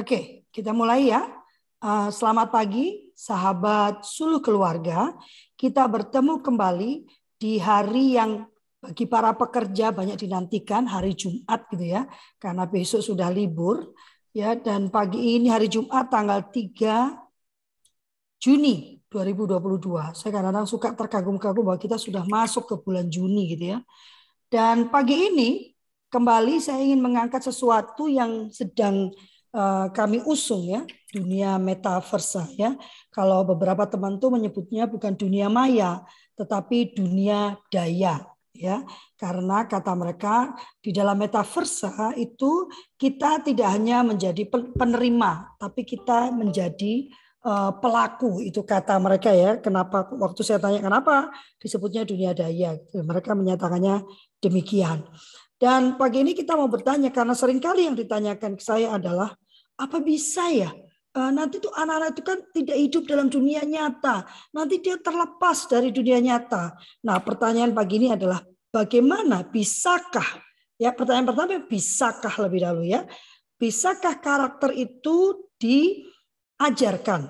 Oke, kita mulai ya. Uh, selamat pagi, sahabat suluh keluarga. Kita bertemu kembali di hari yang bagi para pekerja banyak dinantikan, hari Jumat gitu ya. Karena besok sudah libur. ya Dan pagi ini hari Jumat tanggal 3 Juni 2022. Saya kadang-kadang suka terkagum-kagum bahwa kita sudah masuk ke bulan Juni gitu ya. Dan pagi ini kembali saya ingin mengangkat sesuatu yang sedang Eh, kami usung ya dunia metaversa ya. Kalau beberapa teman tuh menyebutnya bukan dunia maya tetapi dunia daya ya. Karena kata mereka di dalam metaversa itu kita tidak hanya menjadi penerima tapi kita menjadi uh, pelaku itu kata mereka ya. Kenapa waktu saya tanya kenapa disebutnya dunia daya? Mereka menyatakannya demikian. Dan pagi ini kita mau bertanya karena sering kali yang ditanyakan ke saya adalah apa bisa ya eh, nanti tuh anak-anak itu kan tidak hidup dalam dunia nyata. Nanti dia terlepas dari dunia nyata. Nah, pertanyaan pagi ini adalah bagaimana bisakah ya pertanyaan pertama bisakah lebih dahulu ya. Bisakah karakter itu diajarkan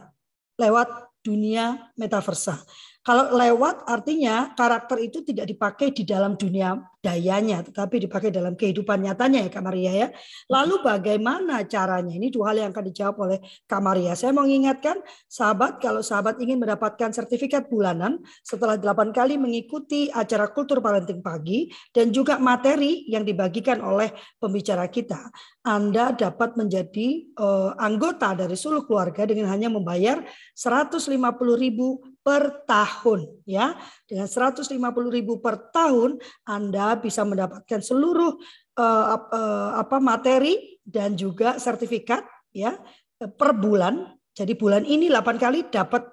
lewat dunia metaversa? Kalau lewat artinya karakter itu tidak dipakai di dalam dunia dayanya, tetapi dipakai dalam kehidupan nyatanya ya Kak Maria ya. Lalu bagaimana caranya? Ini dua hal yang akan dijawab oleh Kak Maria. Saya mau mengingatkan sahabat, kalau sahabat ingin mendapatkan sertifikat bulanan setelah delapan kali mengikuti acara kultur parenting pagi dan juga materi yang dibagikan oleh pembicara kita, Anda dapat menjadi uh, anggota dari seluruh keluarga dengan hanya membayar 150 ribu per tahun ya. Dengan 150 ribu per tahun Anda bisa mendapatkan seluruh uh, uh, apa materi dan juga sertifikat ya per bulan. Jadi bulan ini 8 kali dapat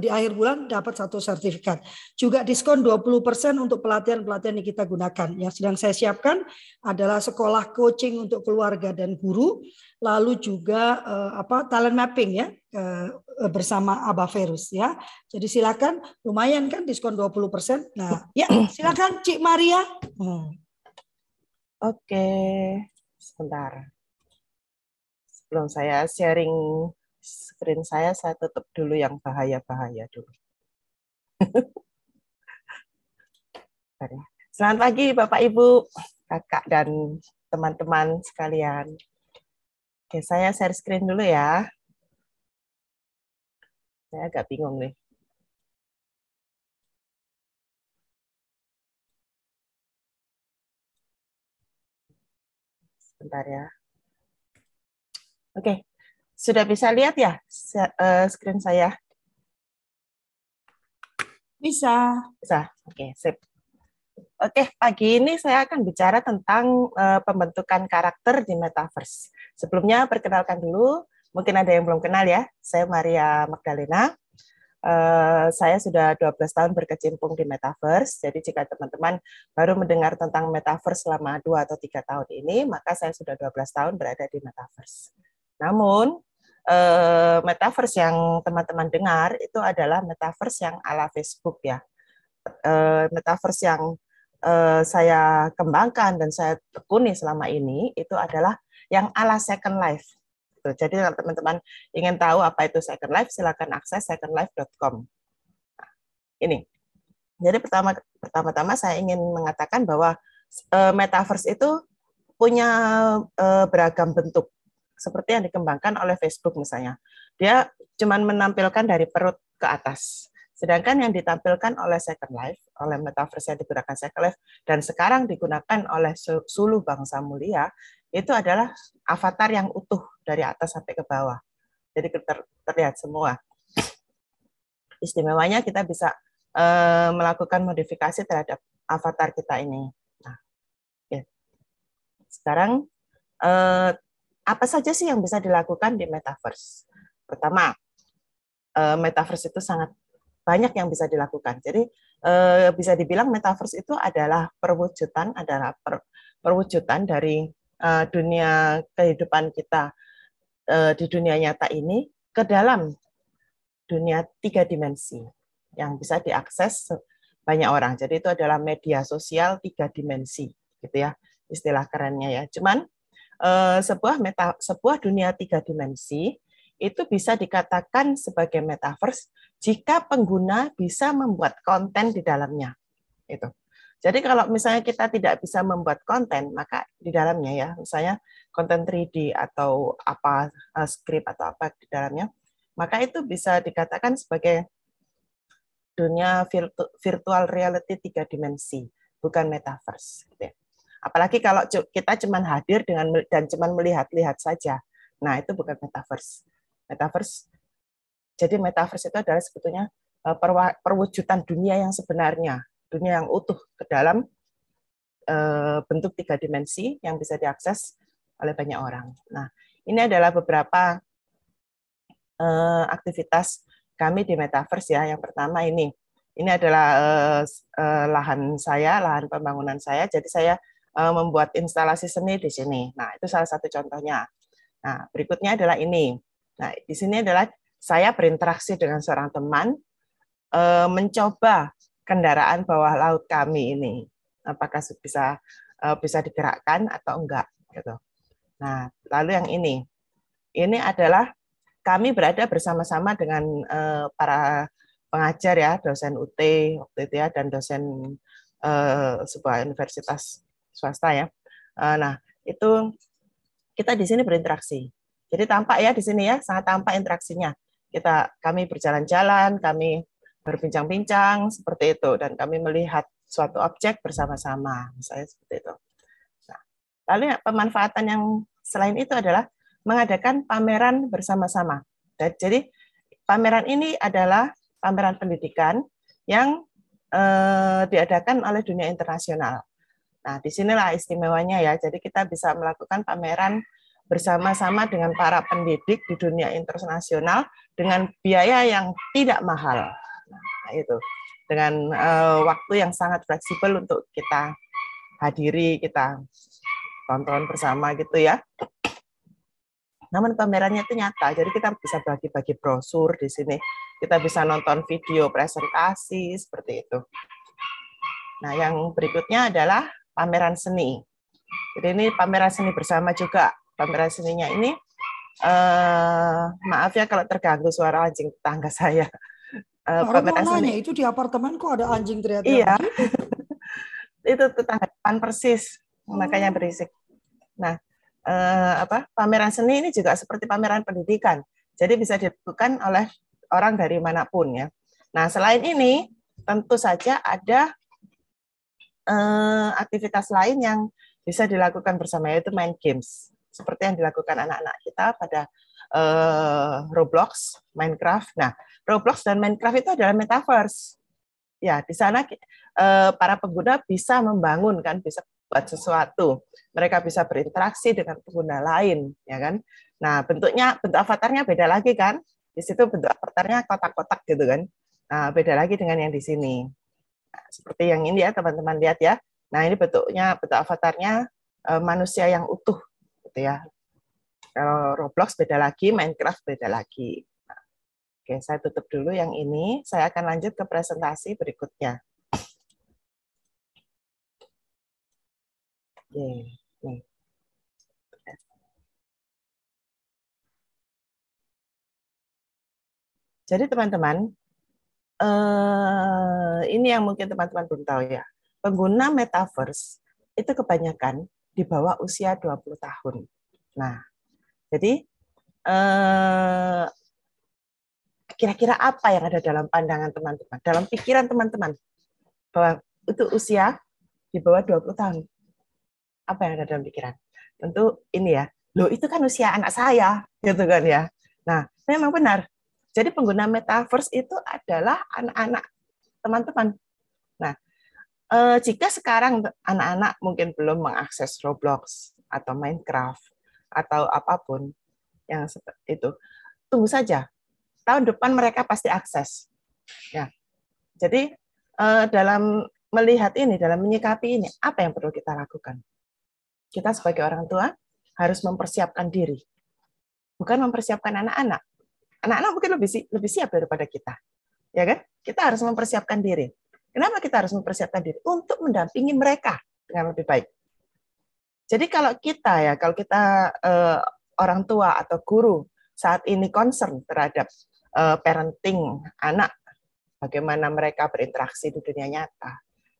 di akhir bulan dapat satu sertifikat. Juga diskon 20% untuk pelatihan-pelatihan yang kita gunakan. Yang sedang saya siapkan adalah sekolah coaching untuk keluarga dan guru, lalu juga eh, apa talent mapping ya eh, bersama Aba Verus ya. Jadi silakan lumayan kan diskon 20%. Nah, ya silakan Cik Maria. Hmm. Oke, sebentar. Sebelum saya sharing screen saya saya tutup dulu yang bahaya-bahaya dulu. Selamat pagi Bapak Ibu, Kakak dan teman-teman sekalian. Oke, saya share screen dulu ya. Saya agak bingung nih. Sebentar ya. Oke, sudah bisa lihat ya uh, screen saya? Bisa. Bisa. Oke, sip. Oke, pagi ini saya akan bicara tentang uh, pembentukan karakter di Metaverse. Sebelumnya perkenalkan dulu, mungkin ada yang belum kenal ya. Saya Maria Magdalena. Uh, saya sudah 12 tahun berkecimpung di Metaverse. Jadi jika teman-teman baru mendengar tentang Metaverse selama 2 atau 3 tahun ini, maka saya sudah 12 tahun berada di Metaverse. Namun, uh, metaverse yang teman-teman dengar itu adalah metaverse yang ala Facebook ya. Uh, metaverse yang uh, saya kembangkan dan saya tekuni selama ini itu adalah yang ala Second Life. Jadi kalau teman-teman ingin tahu apa itu Second Life, silakan akses secondlife.com. Nah, ini. Jadi pertama pertama-tama saya ingin mengatakan bahwa uh, metaverse itu punya uh, beragam bentuk seperti yang dikembangkan oleh Facebook misalnya. Dia cuma menampilkan dari perut ke atas. Sedangkan yang ditampilkan oleh Second Life, oleh metaverse yang digunakan Second Life, dan sekarang digunakan oleh Suluh Bangsa Mulia, itu adalah avatar yang utuh dari atas sampai ke bawah. Jadi ter terlihat semua. Istimewanya kita bisa uh, melakukan modifikasi terhadap avatar kita ini. Nah, ya. Sekarang uh, apa saja sih yang bisa dilakukan di metaverse? Pertama, eh, metaverse itu sangat banyak yang bisa dilakukan. Jadi eh, bisa dibilang metaverse itu adalah perwujudan adalah per, perwujudan dari eh, dunia kehidupan kita di dunia nyata ini ke dalam dunia tiga dimensi yang bisa diakses banyak orang. Jadi itu adalah media sosial tiga dimensi, gitu ya istilah kerennya ya. Cuman sebuah meta, sebuah dunia tiga dimensi itu bisa dikatakan sebagai metaverse jika pengguna bisa membuat konten di dalamnya. Itu. Jadi kalau misalnya kita tidak bisa membuat konten, maka di dalamnya ya, misalnya konten 3D atau apa uh, script atau apa di dalamnya, maka itu bisa dikatakan sebagai dunia virtu virtual reality tiga dimensi, bukan metaverse. Gitu ya. Apalagi kalau kita cuma hadir dengan dan cuma melihat-lihat saja, nah itu bukan metaverse. Metaverse, jadi metaverse itu adalah sebetulnya uh, perwujudan dunia yang sebenarnya, dunia yang utuh ke dalam uh, bentuk tiga dimensi yang bisa diakses oleh banyak orang. Nah, ini adalah beberapa uh, aktivitas kami di Metaverse ya. Yang pertama ini, ini adalah lahan saya, lahan pembangunan saya. Jadi saya membuat instalasi seni di sini. Nah, itu salah satu contohnya. Nah, berikutnya adalah ini. Nah, di sini adalah saya berinteraksi dengan seorang teman, mencoba kendaraan bawah laut kami ini apakah bisa uh, bisa digerakkan atau enggak gitu. Nah, lalu yang ini. Ini adalah kami berada bersama-sama dengan para pengajar ya, dosen UT waktu itu ya dan dosen sebuah universitas swasta ya. Uh, nah, itu kita di sini berinteraksi. Jadi tampak ya di sini ya, sangat tampak interaksinya. Kita kami berjalan-jalan, kami berbincang-bincang seperti itu dan kami melihat suatu objek bersama-sama misalnya seperti itu. Nah, lalu pemanfaatan yang selain itu adalah mengadakan pameran bersama-sama. Jadi pameran ini adalah pameran pendidikan yang eh, diadakan oleh dunia internasional. Nah, di sinilah istimewanya ya. Jadi kita bisa melakukan pameran bersama-sama dengan para pendidik di dunia internasional dengan biaya yang tidak mahal. Nah, itu dengan uh, waktu yang sangat fleksibel untuk kita hadiri, kita tonton bersama gitu ya. Namun pamerannya itu nyata, jadi kita bisa bagi-bagi brosur di sini. Kita bisa nonton video presentasi seperti itu. Nah, yang berikutnya adalah pameran seni. Jadi ini pameran seni bersama juga. Pameran seninya ini, uh, maaf ya kalau terganggu suara anjing tetangga saya uh, pameran seni. itu di apartemen kok ada anjing teriak Iya. itu tetangga depan persis, oh. makanya berisik. Nah, uh, apa pameran seni ini juga seperti pameran pendidikan. Jadi bisa dilakukan oleh orang dari mana pun ya. Nah, selain ini tentu saja ada uh, aktivitas lain yang bisa dilakukan bersama yaitu main games seperti yang dilakukan anak-anak kita pada uh, Roblox, Minecraft. Nah, Roblox dan Minecraft itu adalah metaverse. Ya, di sana uh, para pengguna bisa membangun kan, bisa buat sesuatu. Mereka bisa berinteraksi dengan pengguna lain, ya kan? Nah, bentuknya bentuk avatarnya beda lagi kan? Di situ bentuk avatarnya kotak-kotak gitu kan. Nah, beda lagi dengan yang di sini. Seperti yang ini ya, teman-teman lihat ya. Nah, ini bentuknya bentuk avatarnya uh, manusia yang utuh gitu ya. Kalau Roblox beda lagi, Minecraft beda lagi. Nah, oke, saya tutup dulu yang ini. Saya akan lanjut ke presentasi berikutnya. Oke. Jadi teman-teman, eh, ini yang mungkin teman-teman belum tahu ya. Pengguna metaverse itu kebanyakan di bawah usia 20 tahun. Nah, jadi eh, kira-kira apa yang ada dalam pandangan teman-teman, dalam pikiran teman-teman bahwa itu usia di bawah 20 tahun. Apa yang ada dalam pikiran? Tentu ini ya, loh itu kan usia anak saya, gitu kan ya. Nah, memang benar. Jadi pengguna metaverse itu adalah anak-anak teman-teman. Nah, eh, jika sekarang anak-anak mungkin belum mengakses Roblox atau Minecraft atau apa pun yang itu tunggu saja. Tahun depan mereka pasti akses. Ya. Jadi eh, dalam melihat ini dalam menyikapi ini apa yang perlu kita lakukan? Kita sebagai orang tua harus mempersiapkan diri. Bukan mempersiapkan anak-anak anak-anak mungkin lebih lebih siap daripada kita ya kan kita harus mempersiapkan diri kenapa kita harus mempersiapkan diri untuk mendampingi mereka dengan lebih baik Jadi kalau kita ya, kalau kita uh, orang tua atau guru saat ini concern terhadap uh, parenting anak, bagaimana mereka berinteraksi di dunia nyata.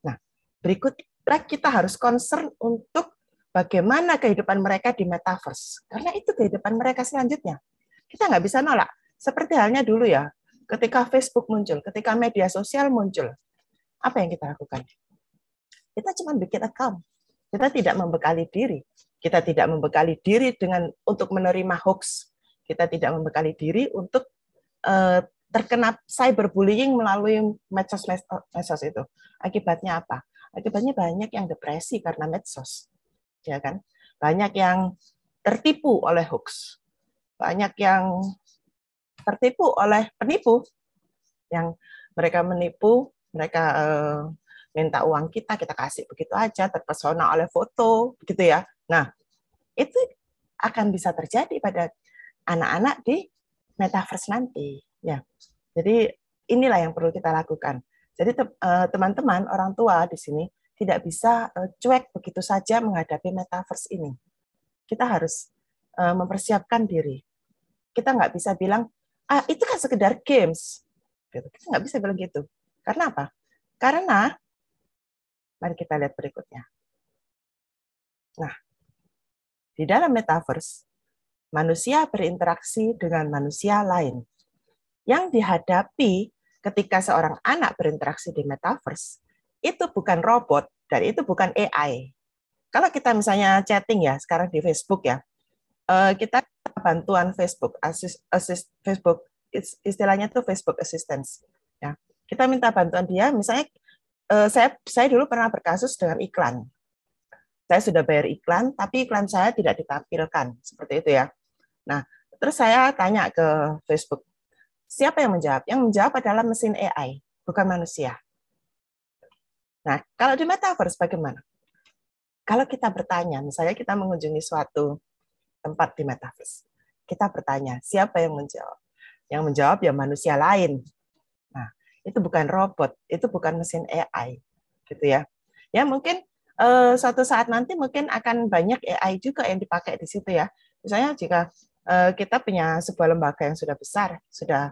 Nah, berikutnya kita harus concern untuk bagaimana kehidupan mereka di metaverse, karena itu kehidupan mereka selanjutnya. Kita nggak bisa nolak. Seperti halnya dulu ya, ketika Facebook muncul, ketika media sosial muncul, apa yang kita lakukan? Kita cuma bikin account kita tidak membekali diri. Kita tidak membekali diri dengan untuk menerima hoax. Kita tidak membekali diri untuk uh, terkena cyberbullying melalui medsos medsos itu. Akibatnya apa? Akibatnya banyak yang depresi karena medsos. Ya kan? Banyak yang tertipu oleh hoax. Banyak yang tertipu oleh penipu yang mereka menipu, mereka uh, minta uang kita, kita kasih begitu aja, terpesona oleh foto, begitu ya. Nah, itu akan bisa terjadi pada anak-anak di metaverse nanti. Ya, jadi inilah yang perlu kita lakukan. Jadi eh, teman-teman orang tua di sini tidak bisa eh, cuek begitu saja menghadapi metaverse ini. Kita harus eh, mempersiapkan diri. Kita nggak bisa bilang, ah itu kan sekedar games. Gitu. Kita nggak bisa bilang gitu. Karena apa? Karena Mari kita lihat berikutnya. Nah, di dalam metaverse, manusia berinteraksi dengan manusia lain. Yang dihadapi ketika seorang anak berinteraksi di metaverse, itu bukan robot dan itu bukan AI. Kalau kita misalnya chatting ya, sekarang di Facebook ya, eh, kita bantuan Facebook, assist, assist Facebook, istilahnya itu Facebook Assistance. Ya, kita minta bantuan dia, misalnya uh, saya saya dulu pernah berkasus dengan iklan. Saya sudah bayar iklan, tapi iklan saya tidak ditampilkan seperti itu ya. Nah, terus saya tanya ke Facebook, siapa yang menjawab? Yang menjawab adalah mesin AI, bukan manusia. Nah, kalau di metaverse bagaimana? Kalau kita bertanya, misalnya kita mengunjungi suatu tempat di metaverse, kita bertanya, siapa yang menjawab? Yang menjawab ya manusia lain itu bukan robot, itu bukan mesin AI, gitu ya. Ya mungkin uh, suatu saat nanti mungkin akan banyak AI juga yang dipakai di situ ya. Misalnya jika uh, kita punya sebuah lembaga yang sudah besar, sudah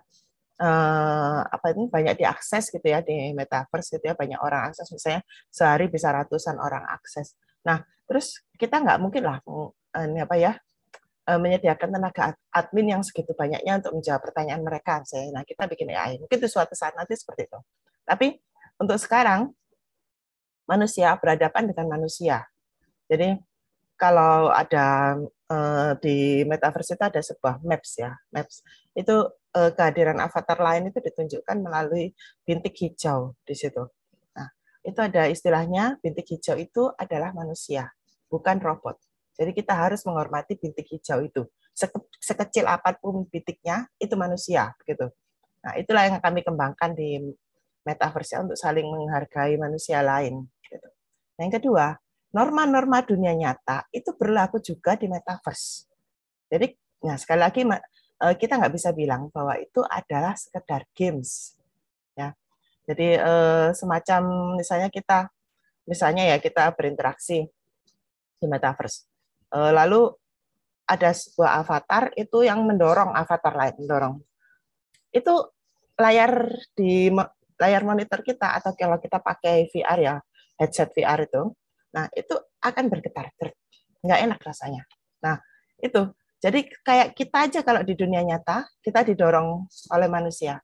uh, apa ini banyak diakses gitu ya di metaverse gitu ya banyak orang akses misalnya sehari bisa ratusan orang akses. Nah terus kita nggak mungkin lah ini apa ya Eh, menyediakan tenaga admin yang segitu banyaknya untuk menjawab pertanyaan mereka. Nah, kita bikin AI. Mungkin itu suatu saat nanti seperti itu. Tapi untuk sekarang, manusia berhadapan dengan manusia. Jadi kalau ada uh, di metaverse itu ada sebuah maps ya, maps itu uh, kehadiran avatar lain itu ditunjukkan melalui bintik hijau di situ. Nah, itu ada istilahnya bintik hijau itu adalah manusia, bukan robot. Jadi kita harus menghormati bintik hijau itu. Sekecil apa pun bintiknya, itu manusia. begitu. Nah, itulah yang kami kembangkan di metaverse untuk saling menghargai manusia lain. Gitu. Yang kedua, norma-norma dunia nyata itu berlaku juga di metaverse. Jadi, nah sekali lagi eh, kita nggak bisa bilang bahwa itu adalah sekedar games. Ya, jadi eh, semacam misalnya kita, misalnya ya kita berinteraksi di metaverse. Eh, lalu ada sebuah avatar itu yang mendorong avatar lain mendorong. Itu layar di layar monitor kita atau kalau kita pakai VR ya headset VR itu. Nah itu akan bergetar nggak enak rasanya. Nah itu. Jadi kayak kita aja kalau di dunia nyata kita didorong oleh manusia.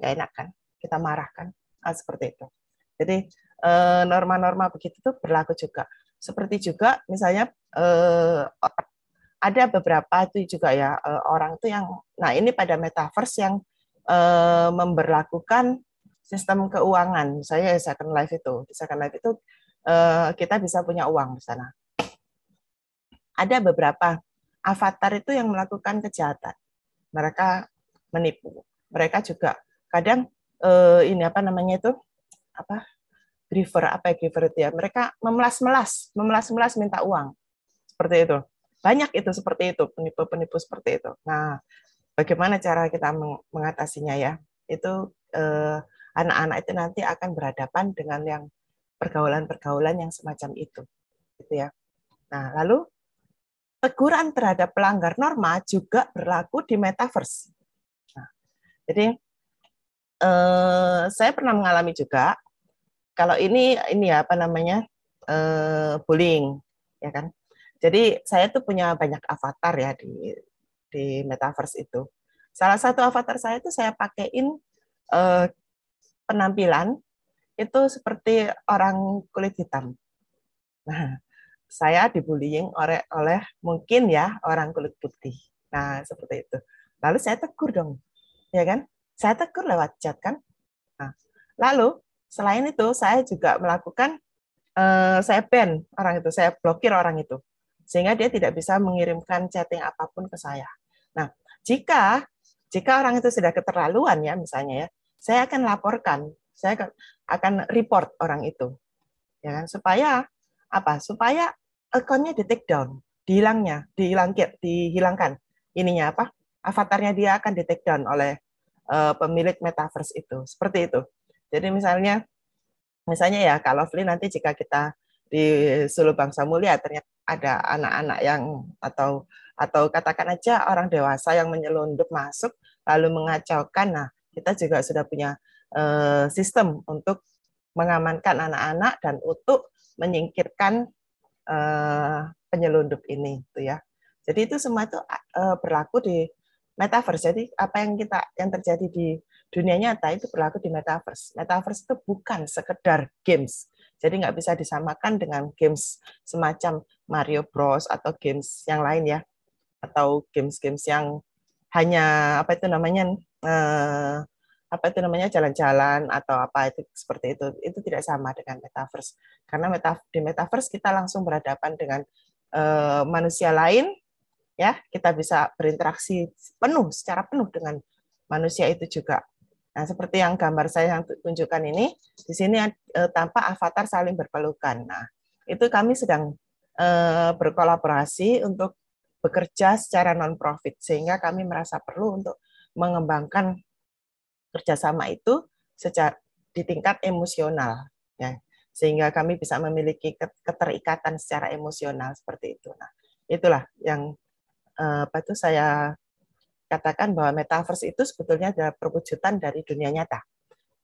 Nggak enak kan? Kita marah kan? Nah, seperti itu. Jadi eh, norma-norma begitu tuh berlaku juga seperti juga misalnya eh, ada beberapa itu juga ya eh, orang itu yang nah ini pada metaverse yang eh, memberlakukan sistem keuangan. Saya Second Life itu, Second Life itu eh, kita bisa punya uang di sana. Ada beberapa avatar itu yang melakukan kejahatan. Mereka menipu. Mereka juga kadang eh, ini apa namanya itu apa giver apa ya giver itu ya? Mereka memelas-melas memelas-melas minta uang. Seperti itu. Banyak itu seperti itu penipu-penipu seperti itu. Nah bagaimana cara kita mengatasinya ya? Itu eh, anak-anak itu nanti akan berhadapan dengan yang pergaulan-pergaulan yang semacam itu gitu ya. Nah, lalu teguran terhadap pelanggar norma juga berlaku di metaverse. Nah, jadi eh, saya pernah mengalami juga kalau ini ini apa namanya eh, bullying, ya kan? Jadi saya tuh punya banyak avatar ya di di metaverse itu. Salah satu avatar saya itu saya pakaiin eh, penampilan itu seperti orang kulit hitam. Nah, saya dibullying oleh oleh mungkin ya orang kulit putih. Nah, seperti itu. Lalu saya tegur dong. Ya kan? Saya tegur lewat chat kan. Nah, lalu selain itu saya juga melakukan uh, saya ban orang itu, saya blokir orang itu. Sehingga dia tidak bisa mengirimkan chatting apa pun ke saya. Nah, jika jika orang itu sudah keterlaluan ya misalnya ya, saya akan laporkan, saya akan report orang itu. Ya kan? Supaya apa? Supaya akunnya di take down, dihilangnya, dihilangkan, dihilangkan. Ininya apa? Avatarnya dia akan di take down oleh uh, pemilik metaverse itu. Seperti itu. Jadi misalnya misalnya ya kalau Fli nanti jika kita di Sulu Bangsa Mulia ternyata ada anak-anak yang atau atau katakan aja orang dewasa yang menyelundup masuk lalu mengacaukan. Nah, kita juga sudah punya uh, sistem untuk mengamankan anak-anak dan untuk menyingkirkan uh, penyelundup ini itu ya. Jadi itu semua itu uh, berlaku di metaverse. Jadi apa yang kita yang terjadi di dunia nyata itu berlaku di metaverse. Metaverse itu bukan sekedar games. Jadi nggak bisa disamakan dengan games semacam Mario Bros. Atau games yang lain ya, atau games-games yang hanya apa itu namanya uh, apa itu namanya jalan-jalan atau apa itu seperti itu. Itu tidak sama dengan metaverse. Karena meta, di metaverse kita langsung berhadapan dengan uh, manusia lain ya. Kita bisa berinteraksi penuh secara penuh dengan manusia itu juga nah seperti yang gambar saya yang tunjukkan ini di sini uh, tampak avatar saling berpelukan. Nah itu kami sedang uh, berkolaborasi untuk bekerja secara non profit sehingga kami merasa perlu untuk mengembangkan kerjasama itu secara di tingkat emosional ya. Sehingga kami bisa memiliki keterikatan secara emosional seperti itu. Nah itulah yang eh, apa itu saya katakan bahwa metaverse itu sebetulnya adalah perwujudan dari dunia nyata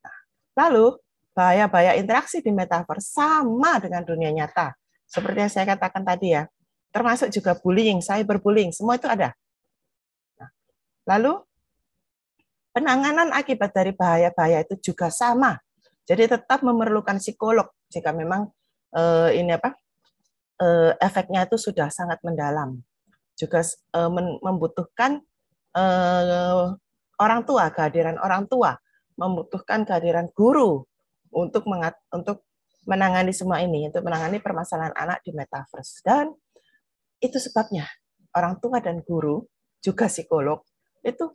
nah, lalu bahaya-bahaya interaksi di metaverse sama dengan dunia nyata seperti yang saya katakan tadi ya termasuk juga bullying cyberbullying semua itu ada nah, lalu penanganan akibat dari bahaya-bahaya itu juga sama. Jadi tetap memerlukan psikolog jika memang eh, ini apa eh, efeknya itu sudah sangat mendalam. Juga eh, membutuhkan eh, orang tua, kehadiran orang tua, membutuhkan kehadiran guru untuk mengat, untuk menangani semua ini, untuk menangani permasalahan anak di metaverse. Dan itu sebabnya orang tua dan guru juga psikolog itu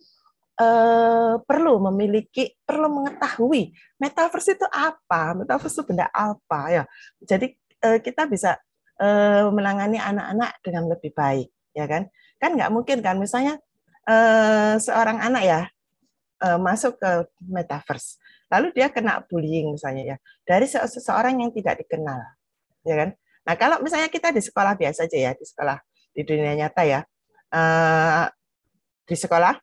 eh, perlu memiliki, perlu mengetahui metaverse itu apa, metaverse itu benda apa ya. Jadi eh, kita bisa eh, menangani anak-anak dengan lebih baik, ya kan? Kan nggak mungkin kan, misalnya eh, seorang anak ya eh, masuk ke metaverse, lalu dia kena bullying misalnya ya dari seseorang yang tidak dikenal, ya kan? Nah kalau misalnya kita di sekolah biasa aja ya, di sekolah di dunia nyata ya, eh, di sekolah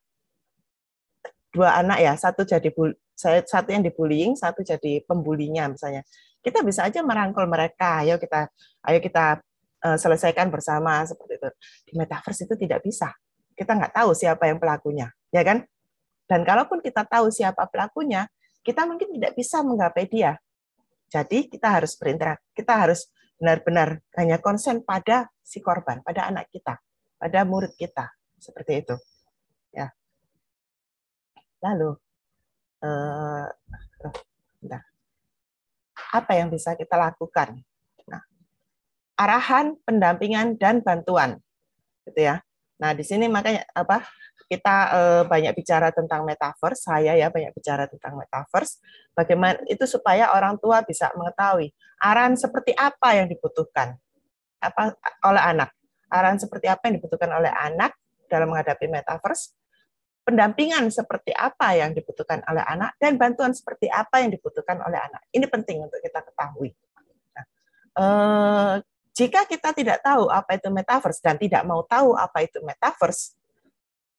dua anak ya, satu jadi saya satu yang dibullying, satu jadi pembulinya misalnya. Kita bisa aja merangkul mereka, ayo kita ayo kita selesaikan bersama seperti itu. Di metaverse itu tidak bisa. Kita nggak tahu siapa yang pelakunya, ya kan? Dan kalaupun kita tahu siapa pelakunya, kita mungkin tidak bisa menggapai dia. Jadi kita harus berinteraksi, kita harus benar-benar hanya konsen pada si korban, pada anak kita, pada murid kita, seperti itu. Ya. Lalu, eh, apa yang bisa kita lakukan? Nah, arahan, pendampingan, dan bantuan, gitu ya. Nah, di sini makanya apa? Kita eh, banyak bicara tentang metaverse. Saya ya banyak bicara tentang metaverse. Bagaimana itu supaya orang tua bisa mengetahui arahan seperti apa yang dibutuhkan apa oleh anak. Arahan seperti apa yang dibutuhkan oleh anak dalam menghadapi metaverse pendampingan seperti apa yang dibutuhkan oleh anak dan bantuan seperti apa yang dibutuhkan oleh anak. Ini penting untuk kita ketahui. Nah, eh, jika kita tidak tahu apa itu metaverse dan tidak mau tahu apa itu metaverse,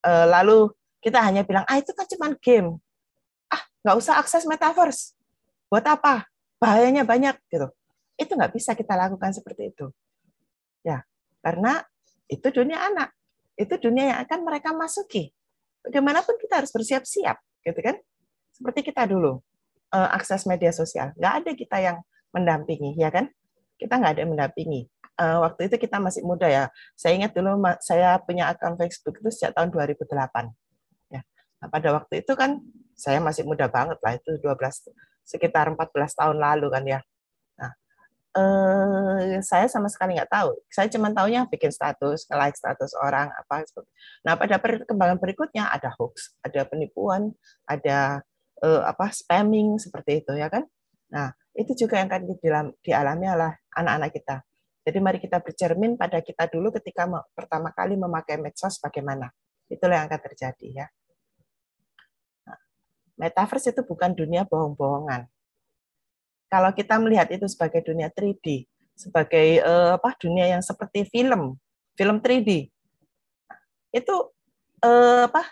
eh, lalu kita hanya bilang, ah itu kan cuma game. Ah, nggak usah akses metaverse. Buat apa? Bahayanya banyak gitu. Itu nggak bisa kita lakukan seperti itu. Ya, karena itu dunia anak. Itu dunia yang akan mereka masuki. Bagaimanapun kita harus bersiap-siap, gitu kan? Seperti kita dulu, eh, akses media sosial. Nggak ada kita yang mendampingi, ya kan? Kita nggak ada yang mendampingi. Eh, waktu itu kita masih muda ya. Saya ingat dulu saya punya akun Facebook itu sejak tahun 2008. Ya. Nah, pada waktu itu kan saya masih muda banget lah, itu 12 sekitar 14 tahun lalu kan ya. Nah, eh, saya sama sekali nggak tahu. Saya cuma tahunya bikin status, like status orang apa. Nah, pada perkembangan berikutnya ada hoax, ada penipuan, ada eh, apa spamming seperti itu ya kan. Nah, itu juga yang akan dialami oleh anak-anak kita. Jadi mari kita bercermin pada kita dulu ketika pertama kali memakai medsos bagaimana. Itulah yang akan terjadi ya. Nah, metaverse itu bukan dunia bohong-bohongan. Kalau kita melihat itu sebagai dunia 3D, sebagai eh, apa dunia yang seperti film, film 3D, itu eh, apa?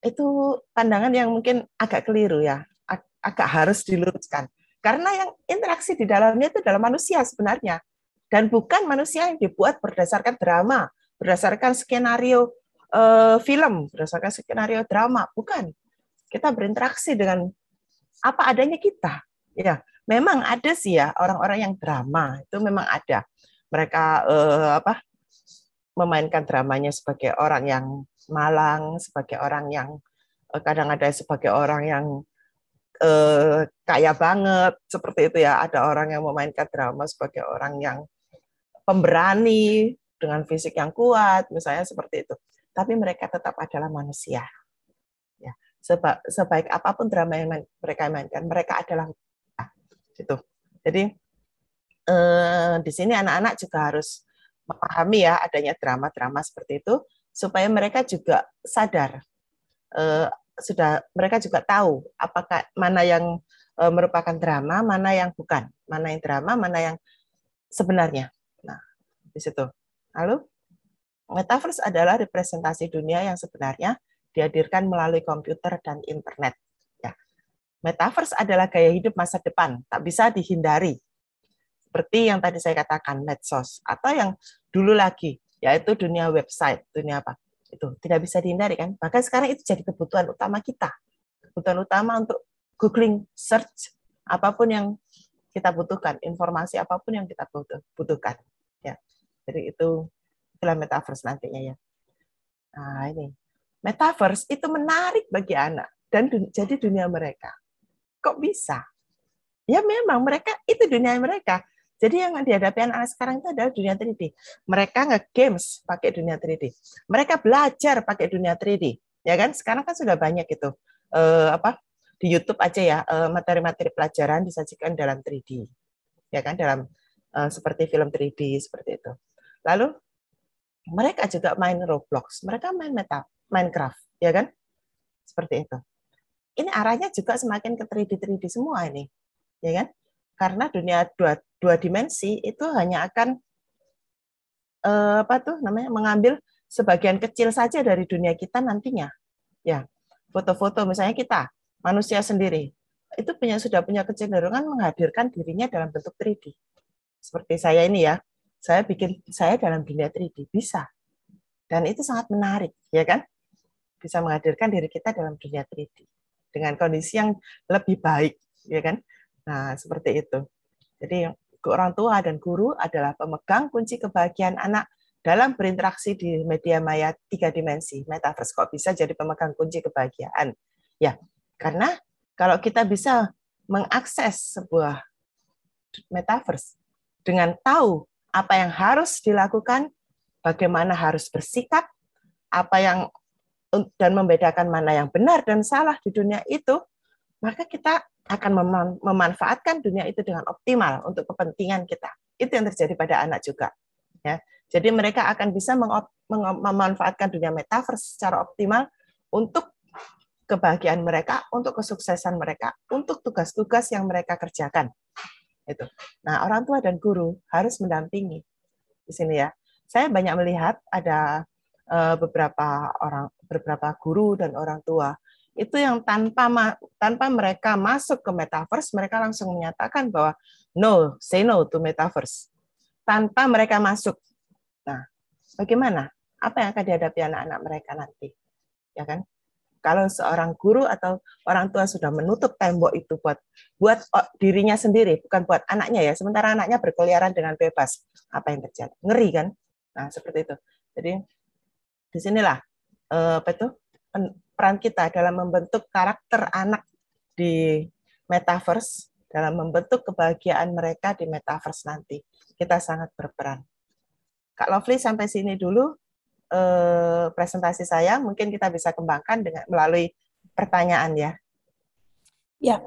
Itu pandangan yang mungkin agak keliru ya, ag agak harus diluruskan. Karena yang interaksi di dalamnya itu adalah manusia sebenarnya dan bukan manusia yang dibuat berdasarkan drama, berdasarkan skenario uh, film, berdasarkan skenario drama, bukan. Kita berinteraksi dengan apa adanya kita. Ya, memang ada sih ya orang-orang yang drama itu memang ada. Mereka uh, apa memainkan dramanya sebagai orang yang malang, sebagai orang yang uh, kadang ada sebagai orang yang uh, kaya banget seperti itu ya. Ada orang yang memainkan drama sebagai orang yang pemberani dengan fisik yang kuat, misalnya seperti itu. Tapi mereka tetap adalah manusia. Ya, seba, sebaik apa pun drama yang mereka mainkan, mereka adalah itu. Jadi eh, di sini anak-anak juga harus memahami ya adanya drama-drama seperti itu supaya mereka juga sadar eh, sudah mereka juga tahu apakah mana yang eh, merupakan drama, mana yang bukan, mana yang drama, mana yang sebenarnya di situ. Lalu metaverse adalah representasi dunia yang sebenarnya dihadirkan melalui komputer dan internet. Ya. Metaverse adalah gaya hidup masa depan, tak bisa dihindari. Seperti yang tadi saya katakan, medsos. Atau yang dulu lagi, yaitu dunia website, dunia apa? Itu tidak bisa dihindari kan? Bahkan sekarang itu jadi kebutuhan utama kita. Kebutuhan utama untuk googling, search, apa pun yang kita butuhkan, informasi apa pun yang kita butuhkan. Ya. Jadi itu itulah metaverse nantinya ya. Nah ini metaverse itu menarik bagi anak dan dun jadi dunia mereka. Kok bisa? Ya memang mereka itu dunia mereka. Jadi yang dihadapi anak-anak sekarang itu adalah dunia 3D. Mereka nge-games pakai dunia 3D. Mereka belajar pakai dunia 3D. Ya kan? Sekarang kan sudah banyak itu eh, apa di YouTube aja ya eh, materi-materi pelajaran disajikan dalam 3D. Ya kan dalam eh, seperti film 3D seperti itu. Lalu mereka juga main Roblox, mereka main meta, Minecraft, ya kan? Seperti itu. Ini arahnya juga semakin ke 3D 3D semua ini, ya kan? Karena dunia dua, dua dimensi itu hanya akan eh, apa tuh namanya mengambil sebagian kecil saja dari dunia kita nantinya. Ya, foto-foto misalnya kita manusia sendiri itu punya sudah punya kecenderungan menghadirkan dirinya dalam bentuk 3D. Seperti saya ini ya, saya bikin saya dalam dunia 3D bisa dan itu sangat menarik ya kan bisa menghadirkan diri kita dalam dunia 3D dengan kondisi yang lebih baik ya kan nah seperti itu. Jadi orang tua dan guru adalah pemegang kunci kebahagiaan anak dalam berinteraksi di media maya tiga dimensi. Metaverse kok bisa jadi pemegang kunci kebahagiaan? Ya karena kalau kita bisa mengakses sebuah metaverse dengan tahu apa yang harus dilakukan, bagaimana harus bersikap, apa yang dan membedakan mana yang benar dan salah di dunia itu, maka kita akan memanfaatkan dunia itu dengan optimal untuk kepentingan kita. Itu yang terjadi pada anak juga. Ya. Jadi mereka akan bisa memanfaatkan dunia metaverse secara optimal untuk kebahagiaan mereka, untuk kesuksesan mereka, untuk tugas-tugas yang mereka kerjakan itu. Nah, orang tua dan guru harus mendampingi di sini ya. Saya banyak melihat ada uh, beberapa orang, beberapa guru dan orang tua itu yang tanpa tanpa mereka masuk ke metaverse, mereka langsung menyatakan bahwa no, say no to metaverse tanpa mereka masuk. Nah, bagaimana? Apa yang akan dihadapi anak-anak mereka nanti? Ya kan? Kalau seorang guru atau orang tua sudah menutup tembok itu buat buat dirinya sendiri, bukan buat anaknya ya. Sementara anaknya berkeliaran dengan bebas, apa yang terjadi? Ngeri kan? Nah, seperti itu. Jadi di sinilah eh, apa itu peran kita dalam membentuk karakter anak di metaverse, dalam membentuk kebahagiaan mereka di metaverse nanti. Kita sangat berperan. Kak Lovely sampai sini dulu eh, presentasi saya, mungkin kita bisa kembangkan dengan melalui pertanyaan ya. Ya,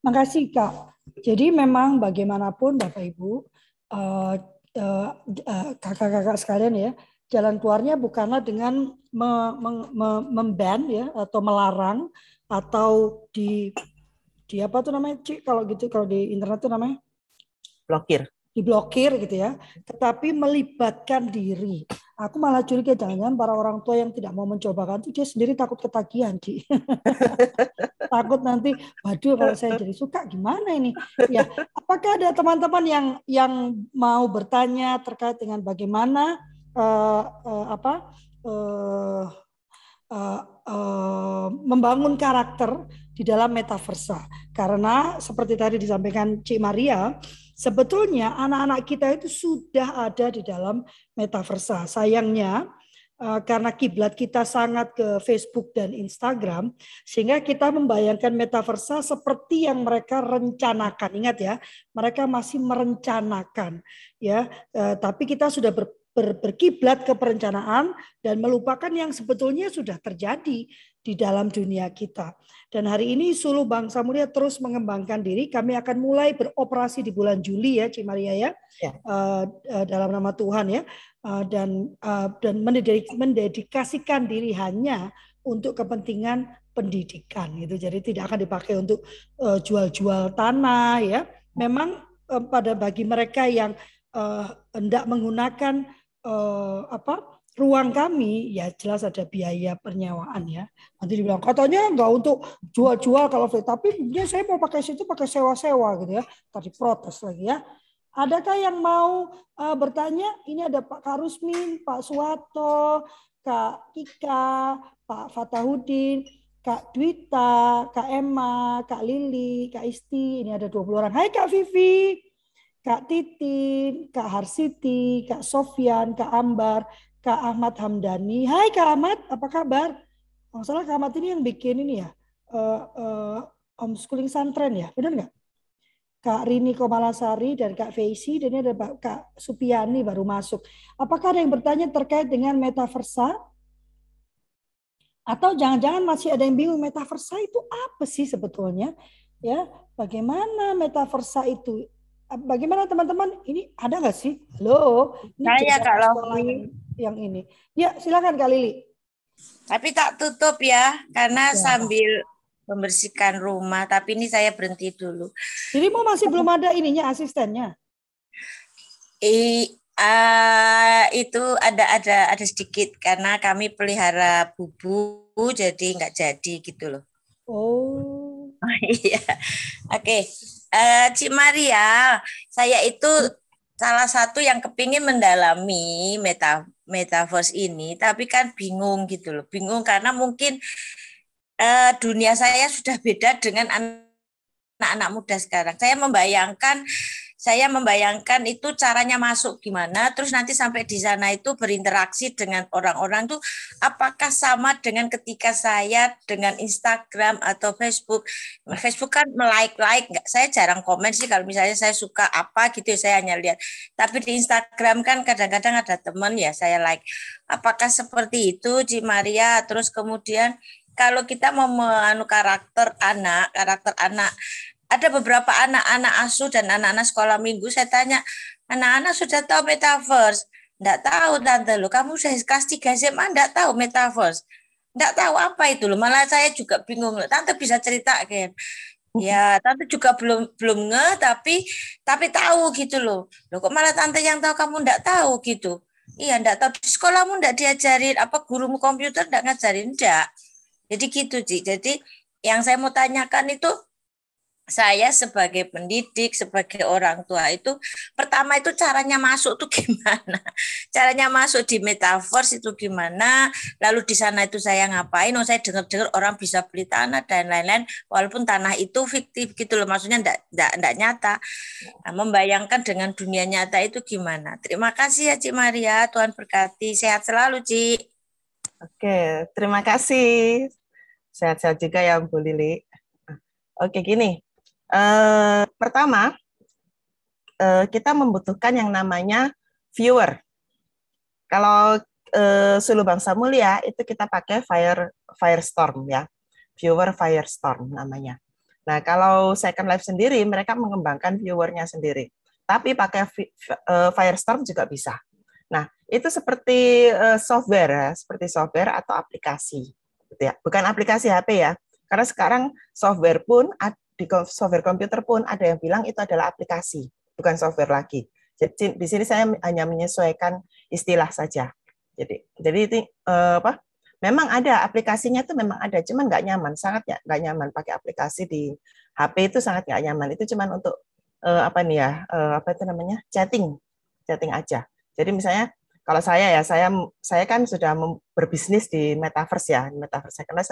makasih Kak. Jadi memang bagaimanapun Bapak Ibu, eh, eh, eh, kakak-kakak sekalian ya, jalan keluarnya bukanlah dengan me, me, me, memban ya atau melarang atau di di apa tuh namanya Cik kalau gitu kalau di internet tuh namanya blokir diblokir gitu ya, tetapi melibatkan diri. Aku malah curiga jangan para orang tua yang tidak mau mencobakan itu dia sendiri takut ketagihan, Ci. takut nanti, waduh kalau saya jadi suka gimana ini? Ya, apakah ada teman-teman yang yang mau bertanya terkait dengan bagaimana uh, uh, apa uh, uh, uh, membangun karakter di dalam metaversa? Karena seperti tadi disampaikan Cik Maria, Sebetulnya anak-anak kita itu sudah ada di dalam metaversa. Sayangnya eh, karena kiblat kita sangat ke Facebook dan Instagram, sehingga kita membayangkan metaversa seperti yang mereka rencanakan. Ingat ya, mereka masih merencanakan, ya. Eh, tapi kita sudah ber, ber, berkiblat ke perencanaan dan melupakan yang sebetulnya sudah terjadi di dalam dunia kita. Dan hari ini Sulu Bangsa Mulia terus mengembangkan diri. Kami akan mulai beroperasi di bulan Juli ya, Cimaria ya, ya. Uh, uh, dalam nama Tuhan ya, uh, dan uh, dan mendedikasikan diri hanya untuk kepentingan pendidikan gitu. Jadi tidak akan dipakai untuk jual-jual uh, tanah ya. Memang uh, pada bagi mereka yang uh, hendak menggunakan uh, apa ruang kami ya jelas ada biaya pernyawaan ya. Nanti dibilang katanya nggak untuk jual-jual kalau free, tapi ya saya mau pakai situ pakai sewa-sewa gitu ya. Tadi protes lagi ya. Adakah yang mau uh, bertanya? Ini ada Pak Karusmin, Pak Suwato, Kak Ika, Pak Fatahudin, Kak Dwita, Kak Emma, Kak Lili, Kak Isti. Ini ada 20 orang. Hai Kak Vivi, Kak Titin, Kak Harsiti, Kak Sofyan, Kak Ambar, Kak Ahmad Hamdani. Hai Kak Ahmad, apa kabar? Masalah Kak Ahmad ini yang bikin ini ya, uh, uh, homeschooling santren ya, benar nggak? Kak Rini Komalasari dan Kak Feisi, dan ini ada Kak Supiani baru masuk. Apakah ada yang bertanya terkait dengan metaversa? Atau jangan-jangan masih ada yang bingung metaversa itu apa sih sebetulnya? Ya, bagaimana metaversa itu? Bagaimana teman-teman? Ini ada nggak sih? Halo, ini saya Kak yang ini. Ya, silakan Kak Lili. Tapi tak tutup ya, karena ya. sambil membersihkan rumah. Tapi ini saya berhenti dulu. Jadi mau masih belum ada ininya asistennya? I, uh, itu ada ada ada sedikit karena kami pelihara bubu jadi nggak jadi gitu loh. Oh. iya. Oke. Okay. Uh, Cik Maria, saya itu salah satu yang kepingin mendalami meta metaverse ini, tapi kan bingung gitu loh, bingung karena mungkin uh, dunia saya sudah beda dengan anak-anak muda sekarang. Saya membayangkan saya membayangkan itu caranya masuk gimana, terus nanti sampai di sana itu berinteraksi dengan orang-orang tuh apakah sama dengan ketika saya dengan Instagram atau Facebook. Facebook kan like-like, nggak saya jarang komen sih kalau misalnya saya suka apa gitu ya saya hanya lihat. Tapi di Instagram kan kadang-kadang ada teman ya saya like. Apakah seperti itu Ci Maria? Terus kemudian kalau kita mau karakter anak, karakter anak ada beberapa anak-anak asuh dan anak-anak sekolah minggu saya tanya anak-anak sudah tahu metaverse? Enggak tahu tante. Lo kamu sudah kelas 3 SMA enggak tahu metaverse. Enggak tahu apa itu. Loh malah saya juga bingung. Tante bisa cerita kan Ya, tante juga belum belum nge, tapi tapi tahu gitu loh. Loh kok malah tante yang tahu kamu enggak tahu gitu. Iya, enggak tahu. Di sekolahmu enggak diajarin apa gurumu komputer enggak ngajarin? Enggak. Jadi gitu, Ci. Jadi yang saya mau tanyakan itu saya sebagai pendidik, sebagai orang tua itu pertama itu caranya masuk tuh gimana? Caranya masuk di metaverse itu gimana? Lalu di sana itu saya ngapain? Oh, saya dengar-dengar orang bisa beli tanah dan lain-lain walaupun tanah itu fiktif gitu loh, maksudnya enggak enggak, enggak nyata. Nah, membayangkan dengan dunia nyata itu gimana? Terima kasih ya Cik Maria, Tuhan berkati. Sehat selalu, Cik. Oke, terima kasih. Sehat-sehat juga ya Bu Lili. Oke, gini Eh, pertama, eh, kita membutuhkan yang namanya viewer. Kalau eh, Sulu Bangsa Mulia itu kita pakai Fire Firestorm ya, viewer Firestorm namanya. Nah kalau Second Life sendiri mereka mengembangkan viewernya sendiri, tapi pakai uh, Firestorm juga bisa. Nah itu seperti uh, software ya, seperti software atau aplikasi, gitu ya. Bukan aplikasi HP ya, karena sekarang software pun di software komputer pun ada yang bilang itu adalah aplikasi, bukan software lagi. Jadi di sini saya hanya menyesuaikan istilah saja. Jadi jadi itu eh, apa? Memang ada aplikasinya itu memang ada, cuman nggak nyaman, sangat nggak nyaman pakai aplikasi di HP itu sangat nggak nyaman. Itu cuman untuk eh, apa nih ya? Eh, apa itu namanya? chatting, chatting aja. Jadi misalnya kalau saya ya saya saya kan sudah berbisnis di metaverse ya metaverse karena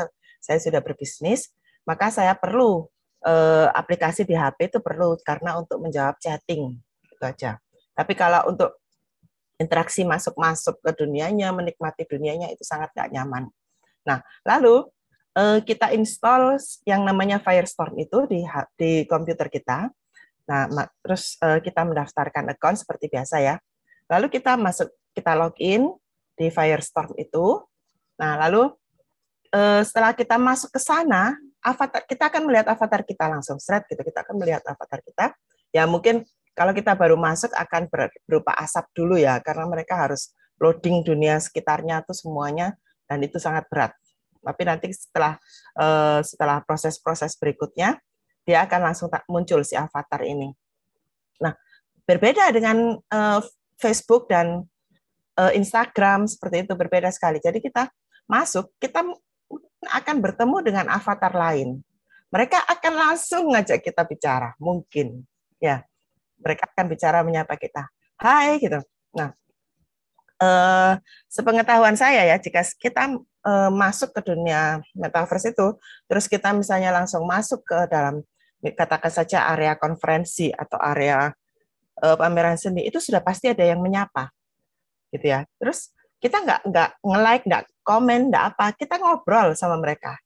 saya sudah berbisnis maka saya perlu eh, aplikasi di HP itu perlu karena untuk menjawab chatting itu aja. Tapi kalau untuk interaksi masuk-masuk ke dunianya, menikmati dunianya itu sangat nggak nyaman. Nah, lalu eh, kita install yang namanya Firestorm itu di di komputer kita. Nah, terus eh, kita mendaftarkan account seperti biasa ya. Lalu kita masuk, kita login di Firestorm itu. Nah, lalu setelah kita masuk ke sana, avatar kita akan melihat avatar kita langsung seret gitu. Kita akan melihat avatar kita. Ya mungkin kalau kita baru masuk akan berupa asap dulu ya karena mereka harus loading dunia sekitarnya tuh semuanya dan itu sangat berat. Tapi nanti setelah uh, setelah proses-proses berikutnya dia akan langsung tak muncul si avatar ini. Nah berbeda dengan uh, Facebook dan uh, Instagram seperti itu berbeda sekali. Jadi kita masuk kita akan bertemu dengan avatar lain. Mereka akan langsung ngajak kita bicara, mungkin ya. Mereka akan bicara menyapa kita. Hai gitu. Nah, eh, sepengetahuan saya ya, jika kita eh, masuk ke dunia metaverse itu, terus kita misalnya langsung masuk ke dalam katakan saja area konferensi atau area eh, pameran seni, itu sudah pasti ada yang menyapa, gitu ya. Terus kita nggak nggak nge-like, nggak komen, nggak apa, kita ngobrol sama mereka.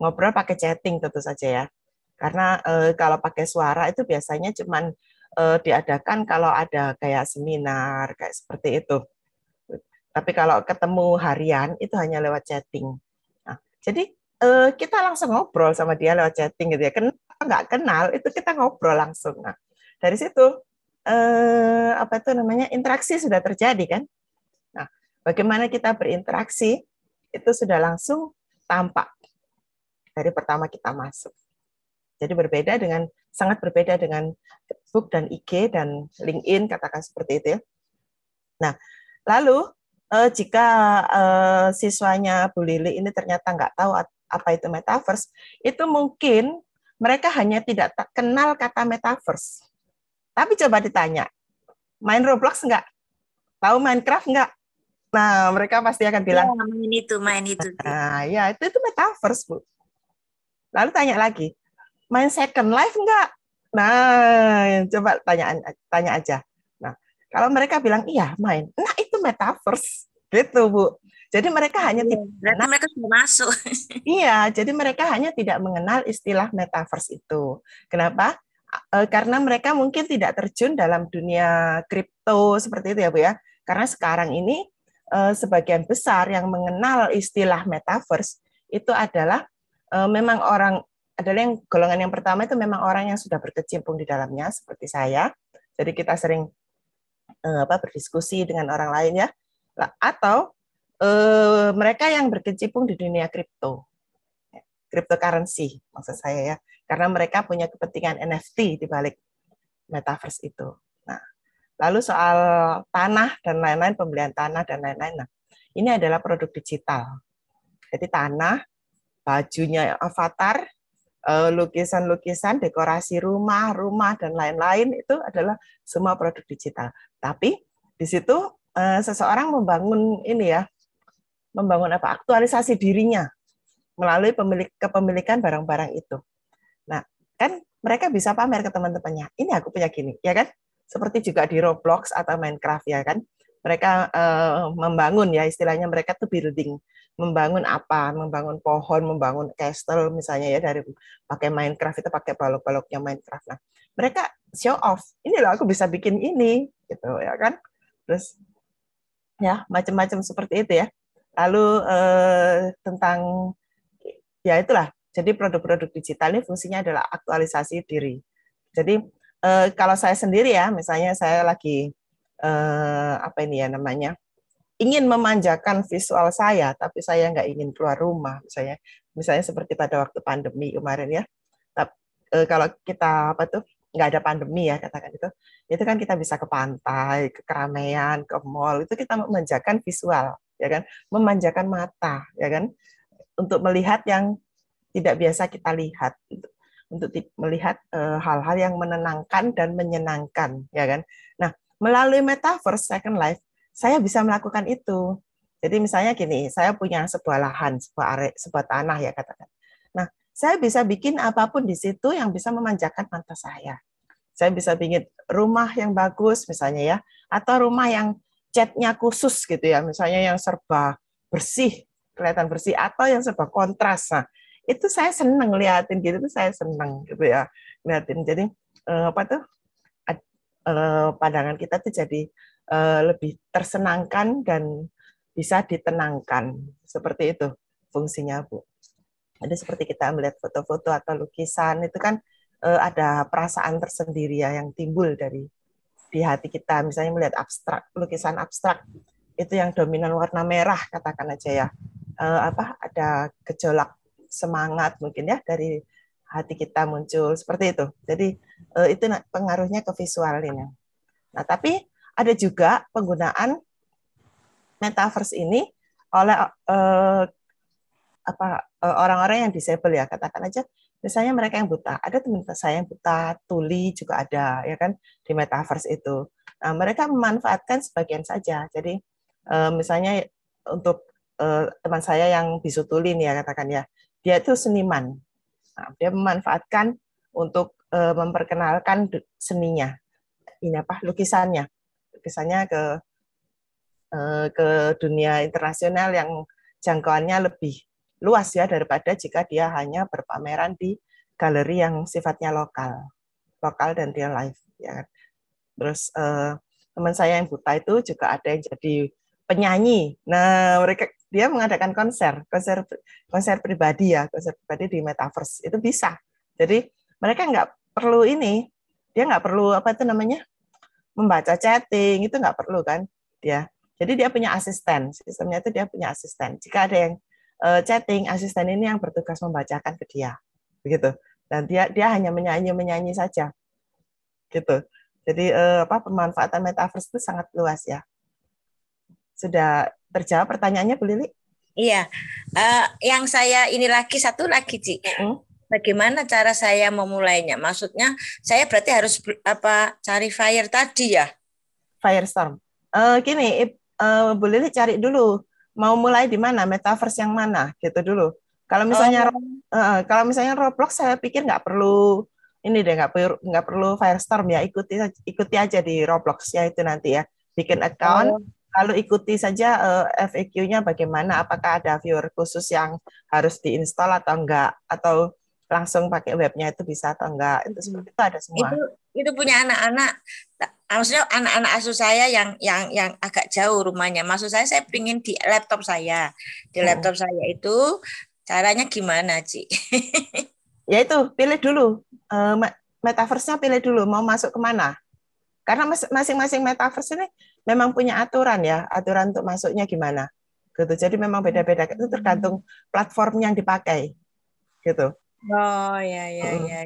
Ngobrol pakai chatting tentu saja ya. Karena e, kalau pakai suara itu biasanya cuman e, diadakan kalau ada kayak seminar kayak seperti itu. Tapi kalau ketemu harian itu hanya lewat chatting. Nah, jadi e, kita langsung ngobrol sama dia lewat chatting gitu ya. Kenal nggak kenal itu kita ngobrol langsung. Nah, dari situ eh, apa itu namanya interaksi sudah terjadi kan Bagaimana kita berinteraksi itu sudah langsung tampak dari pertama kita masuk. Jadi berbeda dengan sangat berbeda dengan Facebook dan IG dan LinkedIn katakan seperti itu ya. Nah, lalu eh, jika eh, siswanya Bu Lili ini ternyata nggak tahu apa itu metaverse, itu mungkin mereka hanya tidak kenal kata metaverse. Tapi coba ditanya, main Roblox nggak? Tahu Minecraft nggak? Nah, mereka pasti akan bilang, ya, main itu, main itu. Nah, ya itu itu metaverse, Bu. Lalu tanya lagi, main Second Life enggak? Nah, coba tanya tanya aja. Nah, kalau mereka bilang iya main, nah itu metaverse, gitu Bu. Jadi mereka hanya ya, tidak nah, mereka sudah masuk. iya, jadi mereka hanya tidak mengenal istilah metaverse itu. Kenapa? E, karena mereka mungkin tidak terjun dalam dunia kripto seperti itu ya Bu ya. Karena sekarang ini sebagian besar yang mengenal istilah metaverse itu adalah eh, memang orang adalah yang golongan yang pertama itu memang orang yang sudah berkecimpung di dalamnya seperti saya. Jadi kita sering eh, apa berdiskusi dengan orang lain ya. Atau mereka yang berkecimpung di dunia kripto. cryptocurrency maksud saya ya. Karena mereka punya kepentingan NFT di balik metaverse itu. Lalu soal tanah dan lain-lain, pembelian tanah dan lain-lain. Nah, ini adalah produk digital. Jadi tanah, bajunya avatar, eh, lukisan-lukisan, dekorasi rumah, rumah dan lain-lain itu adalah semua produk digital. Tapi di situ eh, seseorang membangun ini ya, membangun apa? Aktualisasi dirinya melalui pemilik kepemilikan barang-barang itu. Nah, kan mereka bisa pamer ke teman-temannya. Ini aku punya gini, ya kan? Seperti juga di Roblox atau Minecraft ya kan. Mereka uh, membangun ya istilahnya mereka tuh building, membangun apa? Membangun pohon, membangun castle misalnya ya dari pakai Minecraft itu pakai balok-baloknya Minecraft. Nah, mereka show off. Ini loh aku bisa bikin ini gitu ya kan. Terus ya macam-macam seperti itu ya. Lalu eh, tentang ya itulah. Jadi produk-produk digital ini fungsinya adalah aktualisasi diri. Jadi eh, kalau saya sendiri ya, misalnya saya lagi eh, apa ini ya namanya ingin memanjakan visual saya, tapi saya nggak ingin keluar rumah, misalnya, misalnya seperti pada waktu pandemi kemarin ya. Tapi, eh, kalau kita apa tuh nggak ada pandemi ya katakan itu, itu kan kita bisa ke pantai, ke keramaian, ke mall, itu kita memanjakan visual, ya kan, memanjakan mata, ya kan, untuk melihat yang tidak biasa kita lihat, untuk melihat eh, hal-hal yang menenangkan dan menyenangkan, ya kan. Nah, melalui metaverse Second Life, saya bisa melakukan itu. Jadi misalnya gini, saya punya sebuah lahan, sebuah area, sebuah tanah ya katakan saya bisa bikin apa pun di situ yang bisa memanjakan mata saya. Saya bisa bikin rumah yang bagus misalnya ya, atau rumah yang catnya khusus gitu ya, misalnya yang serba bersih, kelihatan bersih, atau yang serba kontras. Nah, itu saya seneng liatin gitu, itu saya seneng gitu ya, liatin. Jadi eh, apa tuh eh, pandangan kita tuh jadi eh, lebih tersenangkan dan bisa ditenangkan seperti itu fungsinya bu. Jadi seperti kita melihat foto-foto atau lukisan itu kan uh, ada perasaan tersendiri ya yang timbul dari di hati kita. Misalnya melihat abstrak, lukisan abstrak itu yang dominan warna merah katakan aja ya. Uh, apa ada gejolak semangat mungkin ya dari hati kita muncul seperti itu. Jadi uh, itu pengaruhnya ke visual ini. Nah, tapi ada juga penggunaan metaverse ini oleh uh, apa eh, orang-orang yang disable ya katakan aja. Misalnya mereka yang buta. Ada teman saya yang buta tuli juga ada ya kan di metaverse itu. Nah mereka memanfaatkan sebagian saja. Jadi eh, misalnya untuk eh, teman saya yang bisu tuli nih ya katakan ya dia itu seniman nah, dia memanfaatkan untuk memperkenalkan seninya ini apa lukisannya lukisannya ke ke dunia internasional yang jangkauannya lebih luas ya daripada jika dia hanya berpameran di galeri yang sifatnya lokal, lokal dan real life. Ya. Kan. Terus eh, teman saya yang buta itu juga ada yang jadi penyanyi. Nah mereka dia mengadakan konser, konser konser pribadi ya, konser pribadi di metaverse. Itu bisa. Jadi mereka nggak perlu ini, dia nggak perlu apa itu namanya membaca chatting. Itu nggak perlu kan dia. Jadi dia punya asisten, sistemnya itu dia punya asisten. Jika ada yang uh, chatting asisten ini yang bertugas membacakan ke dia. Begitu. Dan dia dia hanya menyanyi menyanyi saja. Gitu. Jadi uh, apa pemanfaatan metaverse itu sangat luas ya sudah terjawab pertanyaannya Bu Lili iya uh, yang saya ini lagi satu lagi Ci hmm? bagaimana cara saya memulainya maksudnya saya berarti harus apa cari fire tadi ya firestorm uh, gini uh, Bu Lili cari dulu mau mulai di mana, metaverse yang mana, gitu dulu. Kalau misalnya oh. uh, kalau misalnya Roblox saya pikir nggak perlu ini deh nggak perlu nggak perlu Firestorm ya ikuti ikuti aja di Roblox ya itu nanti ya bikin account oh. Lalu ikuti saja uh, eh, FAQ-nya bagaimana apakah ada viewer khusus yang harus diinstal atau enggak atau langsung pakai webnya itu bisa atau enggak itu seperti itu ada semua itu itu punya anak-anak maksudnya anak-anak asuh saya yang yang yang agak jauh rumahnya. Maksud saya saya pingin di laptop saya. Di oh. laptop saya itu caranya gimana, Ci? ya itu, pilih dulu. Uh, metaverse-nya pilih dulu mau masuk ke mana. Karena masing-masing metaverse ini memang punya aturan ya, aturan untuk masuknya gimana. Gitu. Jadi memang beda-beda. Itu tergantung platform yang dipakai. gitu. Oh ya ya mm. ya.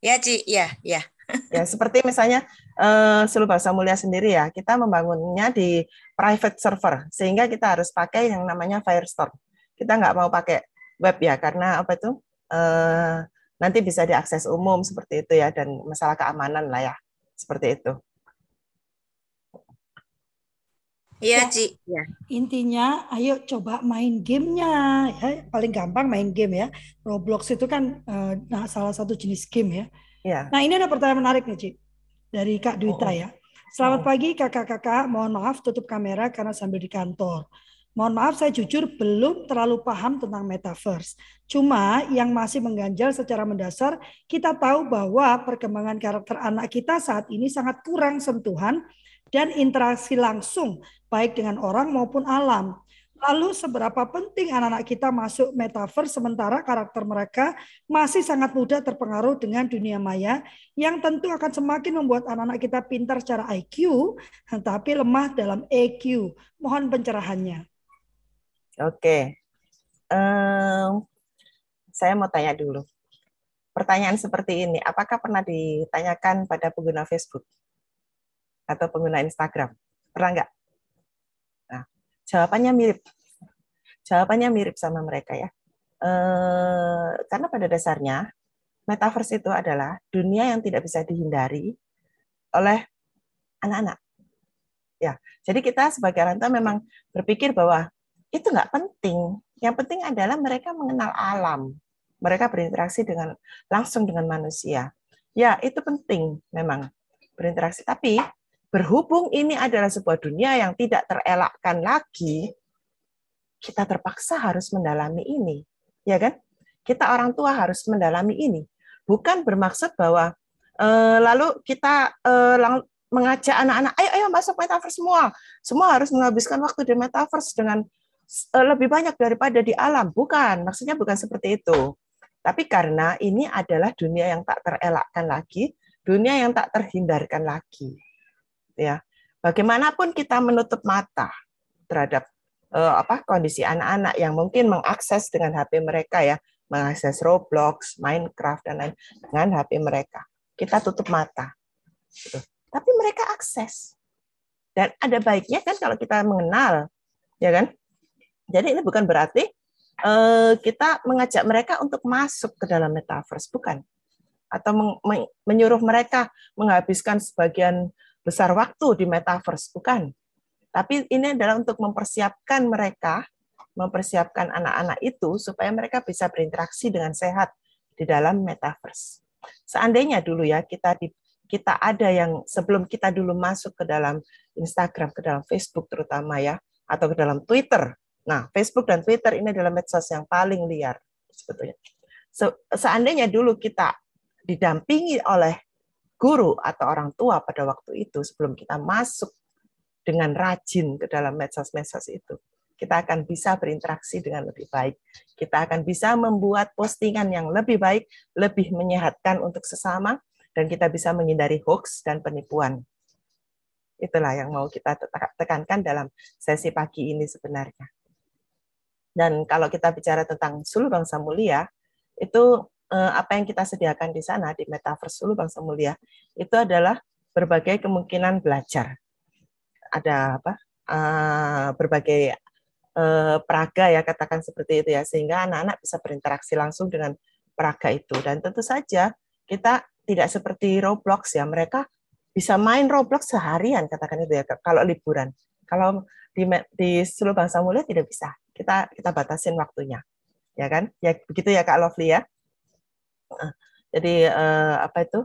Ya Ci, ya ya. ya seperti misalnya uh, Sulu Bahasa Mulia sendiri ya, kita membangunnya di private server sehingga kita harus pakai yang namanya Firestore. Kita nggak mau pakai web ya karena apa itu uh, nanti bisa diakses umum seperti itu ya dan masalah keamanan lah ya seperti itu. Iya, Ci. Ya. Intinya, ayo coba main gamenya. Ya, paling gampang main game ya. Roblox itu kan uh, nah, salah satu jenis game ya. ya. Nah, ini ada pertanyaan menarik nih, Ci. Dari Kak Duita oh. ya. Selamat oh. pagi kakak-kakak. Mohon maaf tutup kamera karena sambil di kantor. Mohon maaf saya jujur belum terlalu paham tentang metaverse. Cuma yang masih mengganjal secara mendasar, kita tahu bahwa perkembangan karakter anak kita saat ini sangat kurang sentuhan dan interaksi langsung baik dengan orang maupun alam. Lalu seberapa penting anak-anak kita masuk metaverse sementara karakter mereka masih sangat mudah terpengaruh dengan dunia maya yang tentu akan semakin membuat anak-anak kita pintar secara IQ tetapi lemah dalam EQ. Mohon pencerahannya. Oke. Um, saya mau tanya dulu. Pertanyaan seperti ini, apakah pernah ditanyakan pada pengguna Facebook atau pengguna Instagram? Pernah nggak? Nah, jawabannya mirip. Jawabannya mirip sama mereka ya. Eh, karena pada dasarnya metaverse itu adalah dunia yang tidak bisa dihindari oleh anak-anak. Ya, jadi kita sebagai orang tua memang berpikir bahwa itu nggak penting. Yang penting adalah mereka mengenal alam. Mereka berinteraksi dengan langsung dengan manusia. Ya, itu penting memang berinteraksi. Tapi berhubung ini adalah sebuah dunia yang tidak terelakkan lagi, kita terpaksa harus mendalami ini. Ya kan? Kita orang tua harus mendalami ini. Bukan bermaksud bahwa eh, lalu kita eh, mengajak anak-anak, ayo ayo masuk metaverse semua. Semua harus menghabiskan waktu di metaverse dengan Eh, lebih banyak daripada di alam. Bukan, maksudnya bukan seperti itu. Tapi karena ini adalah dunia yang tak terelakkan lagi, dunia yang tak terhindarkan lagi. Ya. Bagaimanapun kita menutup mata terhadap uh, apa kondisi anak-anak yang mungkin mengakses dengan HP mereka ya, mengakses Roblox, Minecraft dan lain dengan HP mereka. Kita tutup mata. Gitu. Tapi mereka akses. Dan ada baiknya kan kalau kita mengenal, ya kan? Jadi ini bukan berarti uh, kita mengajak mereka untuk masuk ke dalam metaverse, bukan. Atau men menyuruh mereka menghabiskan sebagian besar waktu di metaverse, bukan. Tapi ini adalah untuk mempersiapkan mereka, mempersiapkan anak-anak itu supaya mereka bisa berinteraksi dengan sehat di dalam metaverse. Seandainya dulu ya kita di kita ada yang sebelum kita dulu masuk ke dalam Instagram, ke dalam Facebook terutama ya, atau ke dalam Twitter, Nah, Facebook dan Twitter ini adalah medsos yang paling liar sebetulnya. Seandainya dulu kita didampingi oleh guru atau orang tua pada waktu itu sebelum kita masuk dengan rajin ke dalam medsos-medsos itu, kita akan bisa berinteraksi dengan lebih baik. Kita akan bisa membuat postingan yang lebih baik, lebih menyehatkan untuk sesama, dan kita bisa menghindari hoax dan penipuan. Itulah yang mau kita tekankan dalam sesi pagi ini sebenarnya. Dan kalau kita bicara tentang Sulu Bangsa Mulia, itu apa yang kita sediakan di sana di Metaverse Sulu Bangsa Mulia itu adalah berbagai kemungkinan belajar. Ada apa? Uh, berbagai uh, peraga ya katakan seperti itu ya sehingga anak-anak bisa berinteraksi langsung dengan peraga itu. Dan tentu saja kita tidak seperti Roblox ya mereka bisa main Roblox seharian katakan itu ya kalau liburan. Kalau di di seluruh bangsa mulia tidak bisa kita kita batasin waktunya. Ya kan? Ya begitu ya kak Lovely ya jadi eh, apa itu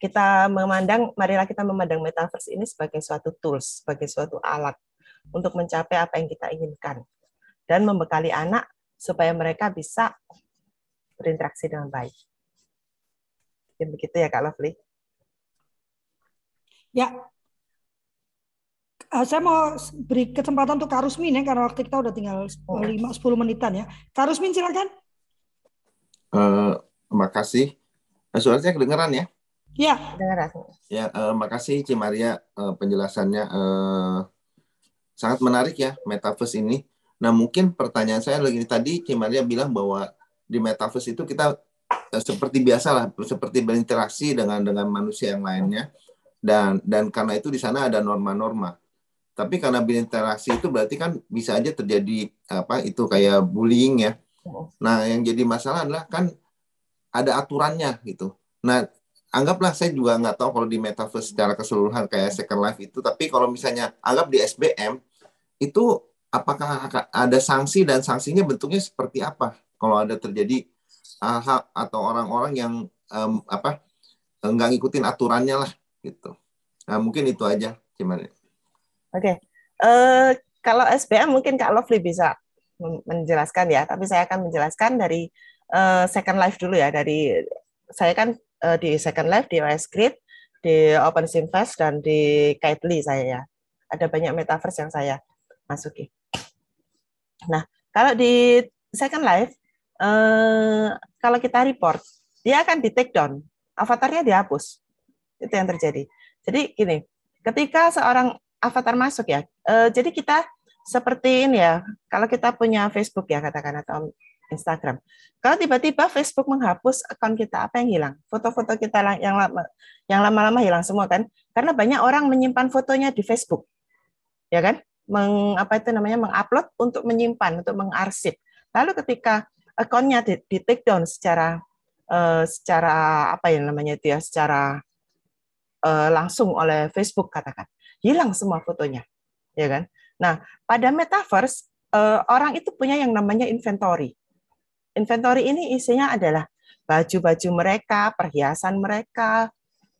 kita memandang marilah kita memandang metaverse ini sebagai suatu tools sebagai suatu alat untuk mencapai apa yang kita inginkan dan membekali anak supaya mereka bisa berinteraksi dengan baik. Mungkin begitu ya Kak Lovely. Ya, Uh, saya mau beri kesempatan untuk Kak Rusmin ya karena waktu kita udah tinggal 5 10 menitan ya. Kak Rusmin silakan. Uh, makasih. Uh, suaranya kedengeran ya? Ya. Kedengeran. Ya, uh, makasih Cimaria uh, penjelasannya uh, sangat menarik ya metaverse ini. Nah, mungkin pertanyaan saya lagi tadi Cimaria bilang bahwa di metaverse itu kita eh, seperti biasa lah, seperti berinteraksi dengan dengan manusia yang lainnya dan dan karena itu di sana ada norma-norma. Tapi karena berinteraksi itu berarti kan bisa aja terjadi apa itu kayak bullying ya. Nah, yang jadi masalah adalah kan ada aturannya gitu. Nah, anggaplah saya juga nggak tahu kalau di metaverse secara keseluruhan kayak Second Life itu, tapi kalau misalnya anggap di SBM itu apakah ada sanksi dan sanksinya bentuknya seperti apa kalau ada terjadi hal atau orang-orang yang um, apa nggak ngikutin aturannya lah gitu. Nah, mungkin itu aja gimana? Oke, okay. uh, eh, kalau SBM mungkin Kak Lovely bisa menjelaskan ya, tapi saya akan menjelaskan dari uh, Second Life dulu ya. Dari saya kan uh, di Second Life di OS Grid, di OpenSimFest dan di Kitely saya ya. Ada banyak metaverse yang saya masuki. Nah, kalau di Second Life, uh, kalau kita report, dia akan di take down, avatarnya dihapus. Itu yang terjadi. Jadi gini, ketika seorang avatar masuk ya, uh, jadi kita seperti ini ya, kalau kita punya Facebook ya katakan atau Instagram. Kalau tiba-tiba Facebook menghapus akun kita, apa yang hilang? Foto-foto kita yang lama yang lama-lama hilang semua kan? Karena banyak orang menyimpan fotonya di Facebook. Ya kan? Meng, apa itu namanya mengupload untuk menyimpan, untuk mengarsip. Lalu ketika akunnya di, di take down secara uh, secara apa ya namanya itu ya, secara uh, langsung oleh Facebook katakan. Hilang semua fotonya, ya kan? Nah, pada metaverse uh, orang itu punya yang namanya inventory. Inventory ini isinya adalah baju-baju mereka, perhiasan mereka,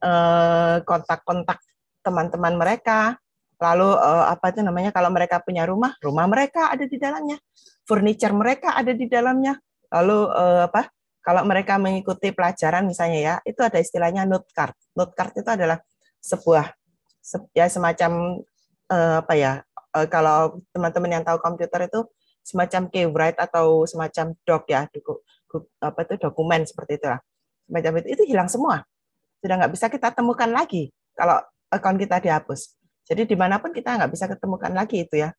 uh, kontak-kontak teman-teman mereka, lalu uh, apa itu namanya kalau mereka punya rumah, rumah mereka ada di dalamnya, furniture mereka ada di dalamnya, lalu apa kalau mereka mengikuti pelajaran misalnya ya, itu ada istilahnya note card. Note card itu adalah sebuah ya semacam apa ya? Uh, kalau teman-teman yang tahu komputer itu semacam keywrite atau semacam doc ya, doku, apa itu dokumen seperti itulah. Semacam itu itu hilang semua. Sudah nggak bisa kita temukan lagi kalau akun kita dihapus. Jadi di mana pun kita nggak bisa ketemukan lagi itu ya.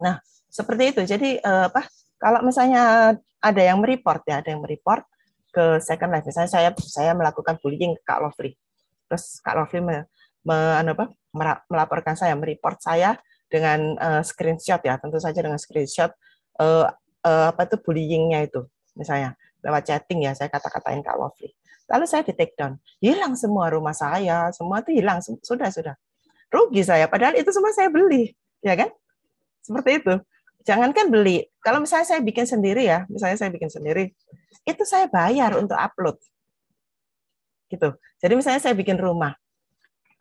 Nah, seperti itu. Jadi uh, apa? Kalau misalnya ada yang mereport ya, ada yang mereport ke Second Life. Misalnya saya saya melakukan bullying ke Kak Lovely. Terus Kak Lovely me, me, anu apa, melaporkan saya, mereport saya dengan uh, screenshot ya, tentu saja dengan screenshot uh, uh, apa itu bullyingnya itu, misalnya lewat chatting ya, saya kata-katain Kak Lovely. Lalu saya di take down, hilang semua rumah saya, semua itu hilang, sudah sudah. Rugi saya, padahal itu semua saya beli, ya kan? Seperti itu jangankan beli. Kalau misalnya saya bikin sendiri ya, misalnya saya bikin sendiri, itu saya bayar untuk upload. Gitu. Jadi misalnya saya bikin rumah,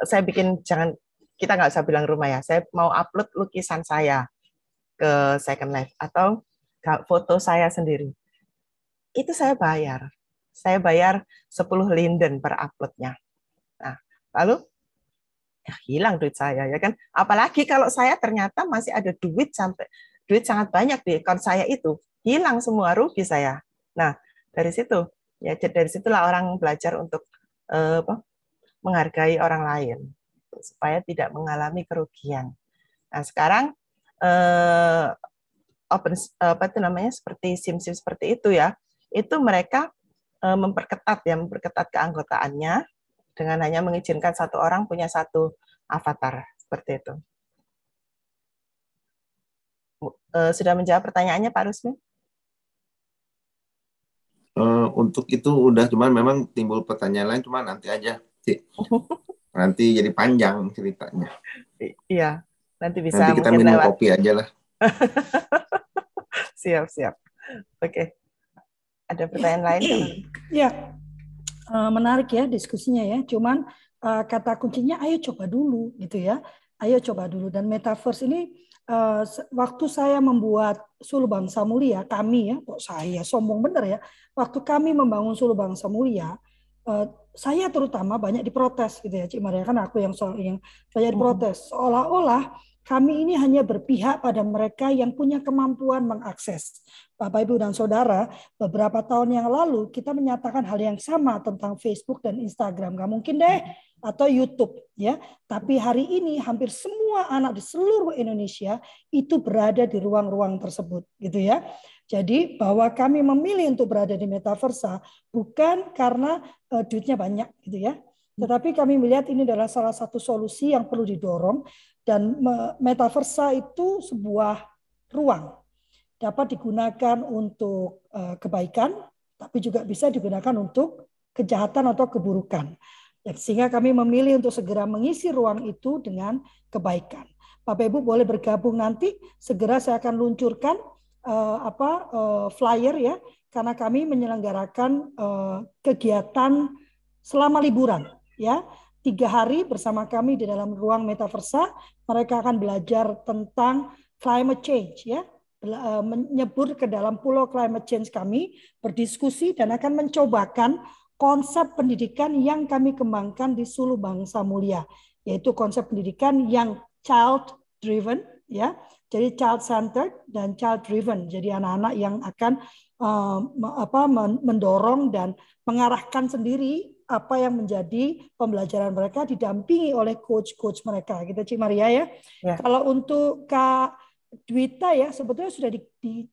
saya bikin jangan kita nggak usah bilang rumah ya, saya mau upload lukisan saya ke Second Life atau foto saya sendiri. Itu saya bayar. Saya bayar 10 linden per uploadnya. Nah, lalu ya hilang duit saya ya kan. Apalagi kalau saya ternyata masih ada duit sampai duit sangat banyak di akun saya itu hilang semua rugi saya. Nah dari situ ya dari situlah orang belajar untuk eh, apa, menghargai orang lain supaya tidak mengalami kerugian. Nah sekarang eh, open apa itu namanya seperti sim-sim seperti itu ya itu mereka eh, memperketat ya memperketat keanggotaannya dengan hanya mengizinkan satu orang punya satu avatar seperti itu. Uh, sudah menjawab pertanyaannya Pak Rusmi? Uh, untuk itu udah cuman memang timbul pertanyaan lain cuma nanti aja sih. nanti jadi panjang ceritanya. iya, nanti bisa nanti kita minum lewat. kopi aja lah. siap, siap. Oke. Ada pertanyaan lain? Ya, uh, menarik ya diskusinya ya. Cuman uh, kata kuncinya ayo coba dulu gitu ya. Ayo coba dulu dan metaverse ini uh, waktu saya membuat Sulu Bangsa Mulia, kami ya, kok saya sombong bener ya, waktu kami membangun Sulu Bangsa Mulia, uh, saya terutama banyak diprotes gitu ya, Cik Maria kan aku yang soal yang banyak hmm. diprotes, seolah-olah kami ini hanya berpihak pada mereka yang punya kemampuan mengakses. Bapak, Ibu, dan Saudara, beberapa tahun yang lalu kita menyatakan hal yang sama tentang Facebook dan Instagram. Gak mungkin deh atau YouTube ya. Tapi hari ini hampir semua anak di seluruh Indonesia itu berada di ruang-ruang tersebut gitu ya. Jadi bahwa kami memilih untuk berada di metaversa bukan karena uh, duitnya banyak gitu ya. Tetapi kami melihat ini adalah salah satu solusi yang perlu didorong dan metaversa itu sebuah ruang dapat digunakan untuk uh, kebaikan tapi juga bisa digunakan untuk kejahatan atau keburukan. Sehingga kami memilih untuk segera mengisi ruang itu dengan kebaikan. Bapak Ibu boleh bergabung nanti, segera saya akan luncurkan uh, apa uh, flyer ya karena kami menyelenggarakan uh, kegiatan selama liburan ya. Tiga hari bersama kami di dalam ruang metaversa mereka akan belajar tentang climate change ya. Menyebur ke dalam pulau climate change kami berdiskusi dan akan mencobakan konsep pendidikan yang kami kembangkan di Sulu Bangsa Mulia yaitu konsep pendidikan yang child driven ya jadi child centered dan child driven. Jadi anak-anak yang akan uh, apa mendorong dan mengarahkan sendiri apa yang menjadi pembelajaran mereka didampingi oleh coach-coach mereka. Kita gitu, Cik Maria ya. ya. Kalau untuk Kak Dwita ya sebetulnya sudah di, di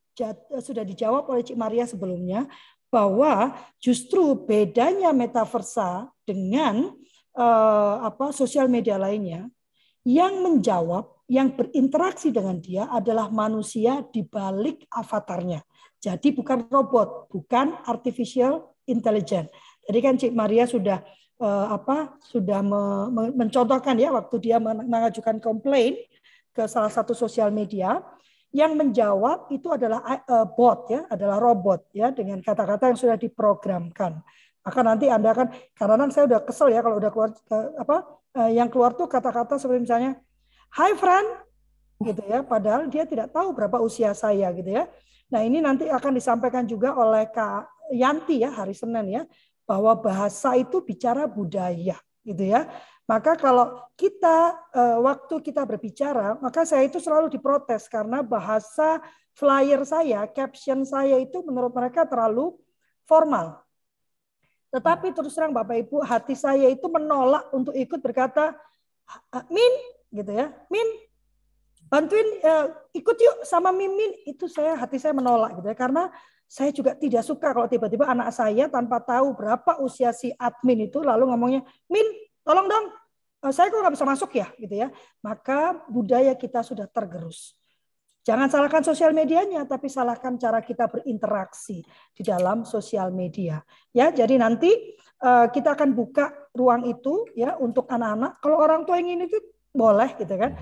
sudah dijawab oleh Cik Maria sebelumnya bahwa justru bedanya metaversa dengan uh, apa sosial media lainnya yang menjawab yang berinteraksi dengan dia adalah manusia di balik avatarnya. Jadi bukan robot, bukan artificial intelligence. Jadi kan Cik Maria sudah uh, apa sudah me, me, mencontohkan ya waktu dia mengajukan komplain ke salah satu sosial media yang menjawab itu adalah uh, bot ya, adalah robot ya dengan kata-kata yang sudah diprogramkan. Maka nanti Anda akan karena saya udah kesel ya kalau udah keluar uh, apa uh, yang keluar tuh kata-kata seperti misalnya Hai friend, gitu ya. Padahal dia tidak tahu berapa usia saya gitu ya. Nah ini nanti akan disampaikan juga oleh Kak Yanti ya hari Senin ya bahwa bahasa itu bicara budaya gitu ya. Maka kalau kita eh, waktu kita berbicara, maka saya itu selalu diprotes karena bahasa flyer saya, caption saya itu menurut mereka terlalu formal. Tetapi terus terang Bapak Ibu, hati saya itu menolak untuk ikut berkata, Min, gitu ya. Min, bantuin uh, ikut yuk sama Mimin. Itu saya hati saya menolak gitu ya karena saya juga tidak suka kalau tiba-tiba anak saya tanpa tahu berapa usia si admin itu lalu ngomongnya, "Min, tolong dong. Uh, saya kok nggak bisa masuk ya?" gitu ya. Maka budaya kita sudah tergerus. Jangan salahkan sosial medianya, tapi salahkan cara kita berinteraksi di dalam sosial media. Ya, jadi nanti uh, kita akan buka ruang itu ya untuk anak-anak. Kalau orang tua ingin itu boleh gitu kan.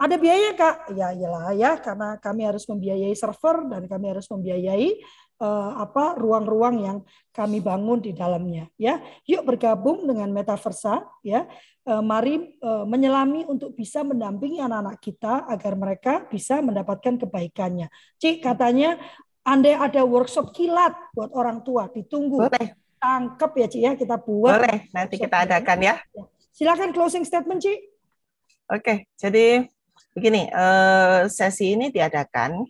Ada biaya kak? Ya iyalah ya karena kami harus membiayai server dan kami harus membiayai uh, apa ruang-ruang yang kami bangun di dalamnya ya. Yuk bergabung dengan Metaversa ya. Uh, mari uh, menyelami untuk bisa mendampingi anak-anak kita agar mereka bisa mendapatkan kebaikannya. Cik katanya andai ada workshop kilat buat orang tua ditunggu. Boleh. Tangkep ya Cik ya kita buat. Boleh, nanti kita adakan ya. ya. Silakan closing statement Cik. Oke, jadi begini, uh, sesi ini diadakan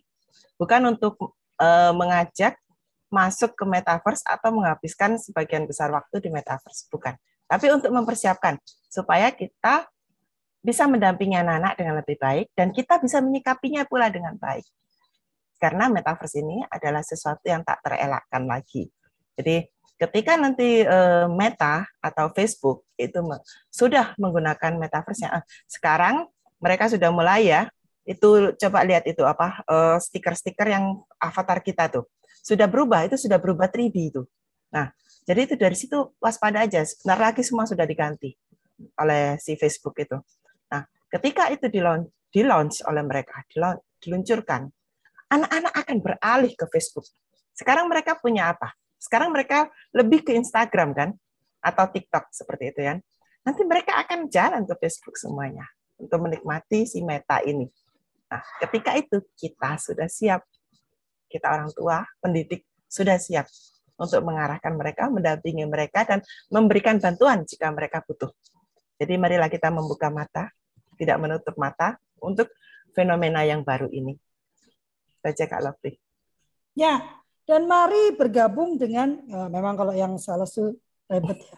bukan untuk uh, mengajak masuk ke metaverse atau menghabiskan sebagian besar waktu di metaverse, bukan. Tapi untuk mempersiapkan supaya kita bisa mendampingi anak-anak dengan lebih baik dan kita bisa menyikapinya pula dengan baik. Karena metaverse ini adalah sesuatu yang tak terelakkan lagi. Jadi ketika nanti uh, Meta atau Facebook itu sudah menggunakan metaverse-nya, sekarang mereka sudah mulai ya, itu coba lihat itu apa uh, stiker-stiker yang avatar kita tuh sudah berubah, itu sudah berubah 3D itu. Nah, jadi itu dari situ waspada aja. Sebentar lagi semua sudah diganti oleh si Facebook itu. Nah, ketika itu di launch, di launch oleh mereka, diluncurkan, anak-anak akan beralih ke Facebook. Sekarang mereka punya apa? Sekarang mereka lebih ke Instagram kan atau TikTok seperti itu ya. Nanti mereka akan jalan ke Facebook semuanya untuk menikmati si meta ini. Nah, ketika itu kita sudah siap. Kita orang tua, pendidik sudah siap untuk mengarahkan mereka, mendampingi mereka dan memberikan bantuan jika mereka butuh. Jadi marilah kita membuka mata, tidak menutup mata untuk fenomena yang baru ini. Baca Kak Lovely. Ya, dan mari bergabung dengan, ya memang kalau yang salah su ribet ya.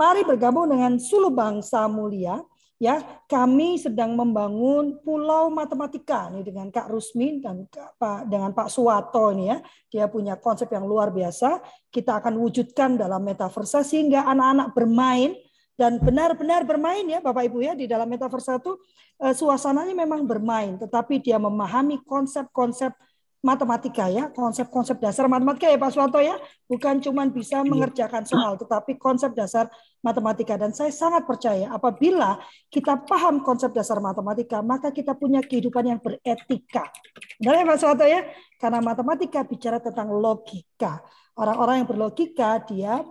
Mari bergabung dengan Sulu Bangsa Mulia ya. Kami sedang membangun pulau matematika nih dengan Kak Rusmin dan Pak dengan Pak Suwato ini ya. Dia punya konsep yang luar biasa. Kita akan wujudkan dalam metaverse sehingga anak-anak bermain dan benar-benar bermain ya Bapak Ibu ya di dalam metaverse itu eh, suasananya memang bermain tetapi dia memahami konsep-konsep matematika ya, konsep-konsep dasar matematika ya Pak Suwanto ya, bukan cuma bisa iya. mengerjakan soal, tetapi konsep dasar matematika. Dan saya sangat percaya apabila kita paham konsep dasar matematika, maka kita punya kehidupan yang beretika. Benar ya Pak Suwanto ya? Karena matematika bicara tentang logika. Orang-orang yang berlogika dia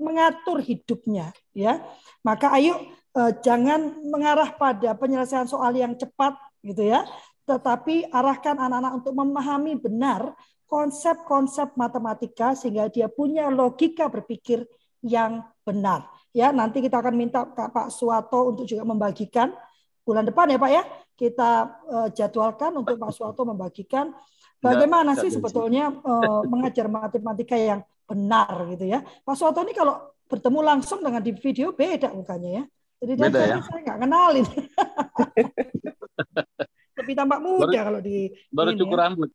mengatur hidupnya, ya. Maka ayo eh, jangan mengarah pada penyelesaian soal yang cepat gitu ya tetapi arahkan anak-anak untuk memahami benar konsep-konsep matematika sehingga dia punya logika berpikir yang benar. Ya, nanti kita akan minta Pak Suwato untuk juga membagikan bulan depan ya Pak ya. Kita uh, jadwalkan untuk Pak Suwato membagikan bagaimana sih sebetulnya uh, mengajar matematika yang benar gitu ya. Pak Suwato ini kalau bertemu langsung dengan di video beda mukanya ya. Jadi beda ya? saya nggak kenalin. lebih tampak muda baru, kalau di baru ini, cukur ya. rambut.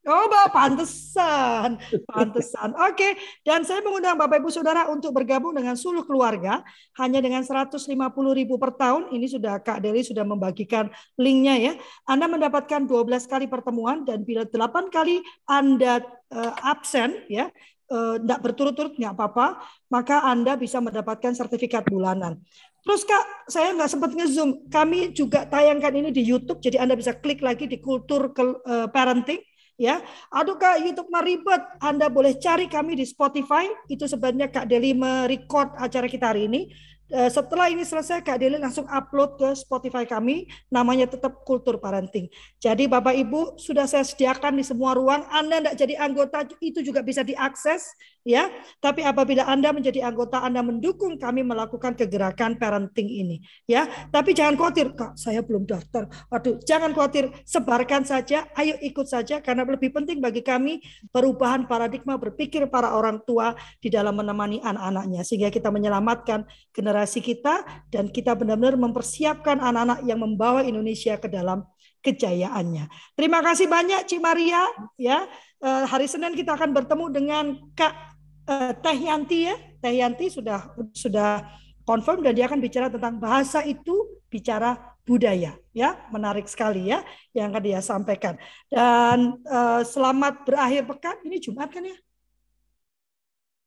Oh, Bapak, pantesan. Pantesan. Oke, okay. dan saya mengundang Bapak Ibu Saudara untuk bergabung dengan Suluh Keluarga hanya dengan 150 ribu per tahun. Ini sudah Kak Deli sudah membagikan linknya ya. Anda mendapatkan 12 kali pertemuan dan bila 8 kali Anda uh, absen ya, tidak uh, berturut-turut nggak apa-apa, maka Anda bisa mendapatkan sertifikat bulanan. Terus Kak, saya nggak sempat nge-zoom. Kami juga tayangkan ini di YouTube, jadi Anda bisa klik lagi di kultur ke, uh, parenting. Ya, aduh Kak, YouTube mah ribet. Anda boleh cari kami di Spotify. Itu sebenarnya Kak Deli merecord acara kita hari ini. Eh, setelah ini selesai Kak Deli langsung upload ke Spotify kami namanya tetap Kultur Parenting. Jadi Bapak Ibu sudah saya sediakan di semua ruang. Anda tidak jadi anggota itu juga bisa diakses ya. Tapi apabila Anda menjadi anggota Anda mendukung kami melakukan kegerakan parenting ini ya. Tapi jangan khawatir Kak, saya belum daftar. Aduh, jangan khawatir, sebarkan saja, ayo ikut saja karena lebih penting bagi kami perubahan paradigma berpikir para orang tua di dalam menemani anak-anaknya sehingga kita menyelamatkan generasi kita dan kita benar-benar mempersiapkan anak-anak yang membawa Indonesia ke dalam kejayaannya. Terima kasih banyak Cik Maria ya. Eh, hari Senin kita akan bertemu dengan Kak uh, Teh Yanti ya. Teh Yanti sudah sudah confirm dan dia akan bicara tentang bahasa itu bicara budaya ya menarik sekali ya yang akan dia sampaikan dan uh, selamat berakhir pekan ini Jumat kan ya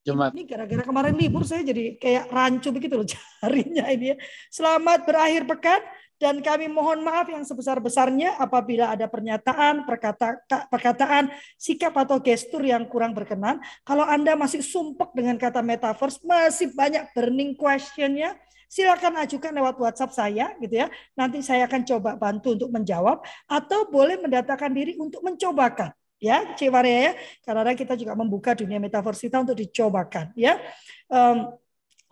Jumat. Ini gara-gara kemarin libur saya jadi kayak rancu begitu loh jarinya ini ya. Selamat berakhir pekan dan kami mohon maaf yang sebesar-besarnya apabila ada pernyataan, perkata, perkataan, sikap atau gestur yang kurang berkenan. Kalau Anda masih sumpek dengan kata metaverse, masih banyak burning questionnya, silakan ajukan lewat WhatsApp saya gitu ya. Nanti saya akan coba bantu untuk menjawab atau boleh mendatangkan diri untuk mencobakan ya Cik Maria ya karena kita juga membuka dunia metaverse kita untuk dicobakan ya um,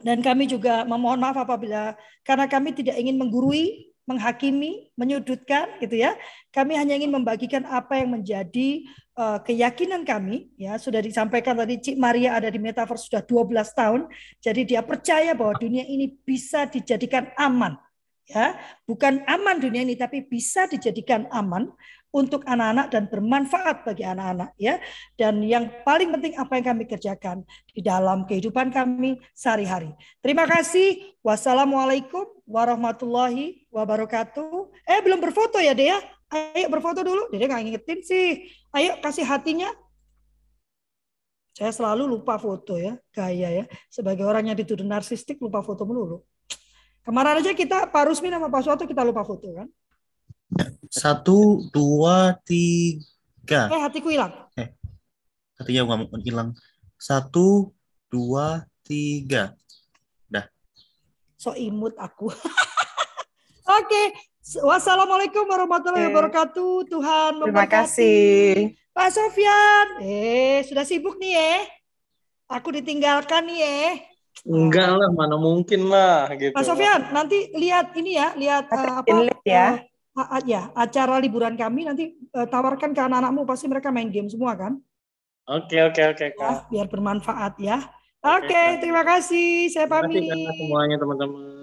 dan kami juga memohon maaf apabila karena kami tidak ingin menggurui menghakimi menyudutkan gitu ya. Kami hanya ingin membagikan apa yang menjadi uh, keyakinan kami ya. Sudah disampaikan tadi Cik Maria ada di metaverse sudah 12 tahun. Jadi dia percaya bahwa dunia ini bisa dijadikan aman ya. Bukan aman dunia ini tapi bisa dijadikan aman untuk anak-anak dan bermanfaat bagi anak-anak ya. Dan yang paling penting apa yang kami kerjakan di dalam kehidupan kami sehari-hari. Terima kasih. Wassalamualaikum warahmatullahi wabarakatuh. Eh belum berfoto ya Dea? Ayo berfoto dulu. Dede nggak ngingetin sih. Ayo kasih hatinya. Saya selalu lupa foto ya, gaya ya. Sebagai orang yang dituduh narsistik lupa foto melulu. Kemarin aja kita Pak Rusmi sama Pak Suatu kita lupa foto kan. Satu, dua, tiga. Eh, hatiku hilang. Eh, hatinya nggak mau hilang. Satu, dua, tiga. Dah. So imut aku. Oke. Okay. Wassalamualaikum warahmatullahi okay. wabarakatuh. Tuhan memberkati. Terima kasih. Pak Sofyan. Eh, sudah sibuk nih ya. Aku ditinggalkan nih ya. Enggak lah, mana mungkin lah gitu. Pak Sofyan, nanti lihat ini ya, lihat uh, apa? ya. Uh, ya acara liburan kami nanti uh, tawarkan ke anak-anakmu pasti mereka main game semua kan? Oke oke oke ya, biar bermanfaat ya. Oke, okay, terima kasih. Saya pamit. Terima kasih semuanya teman-teman.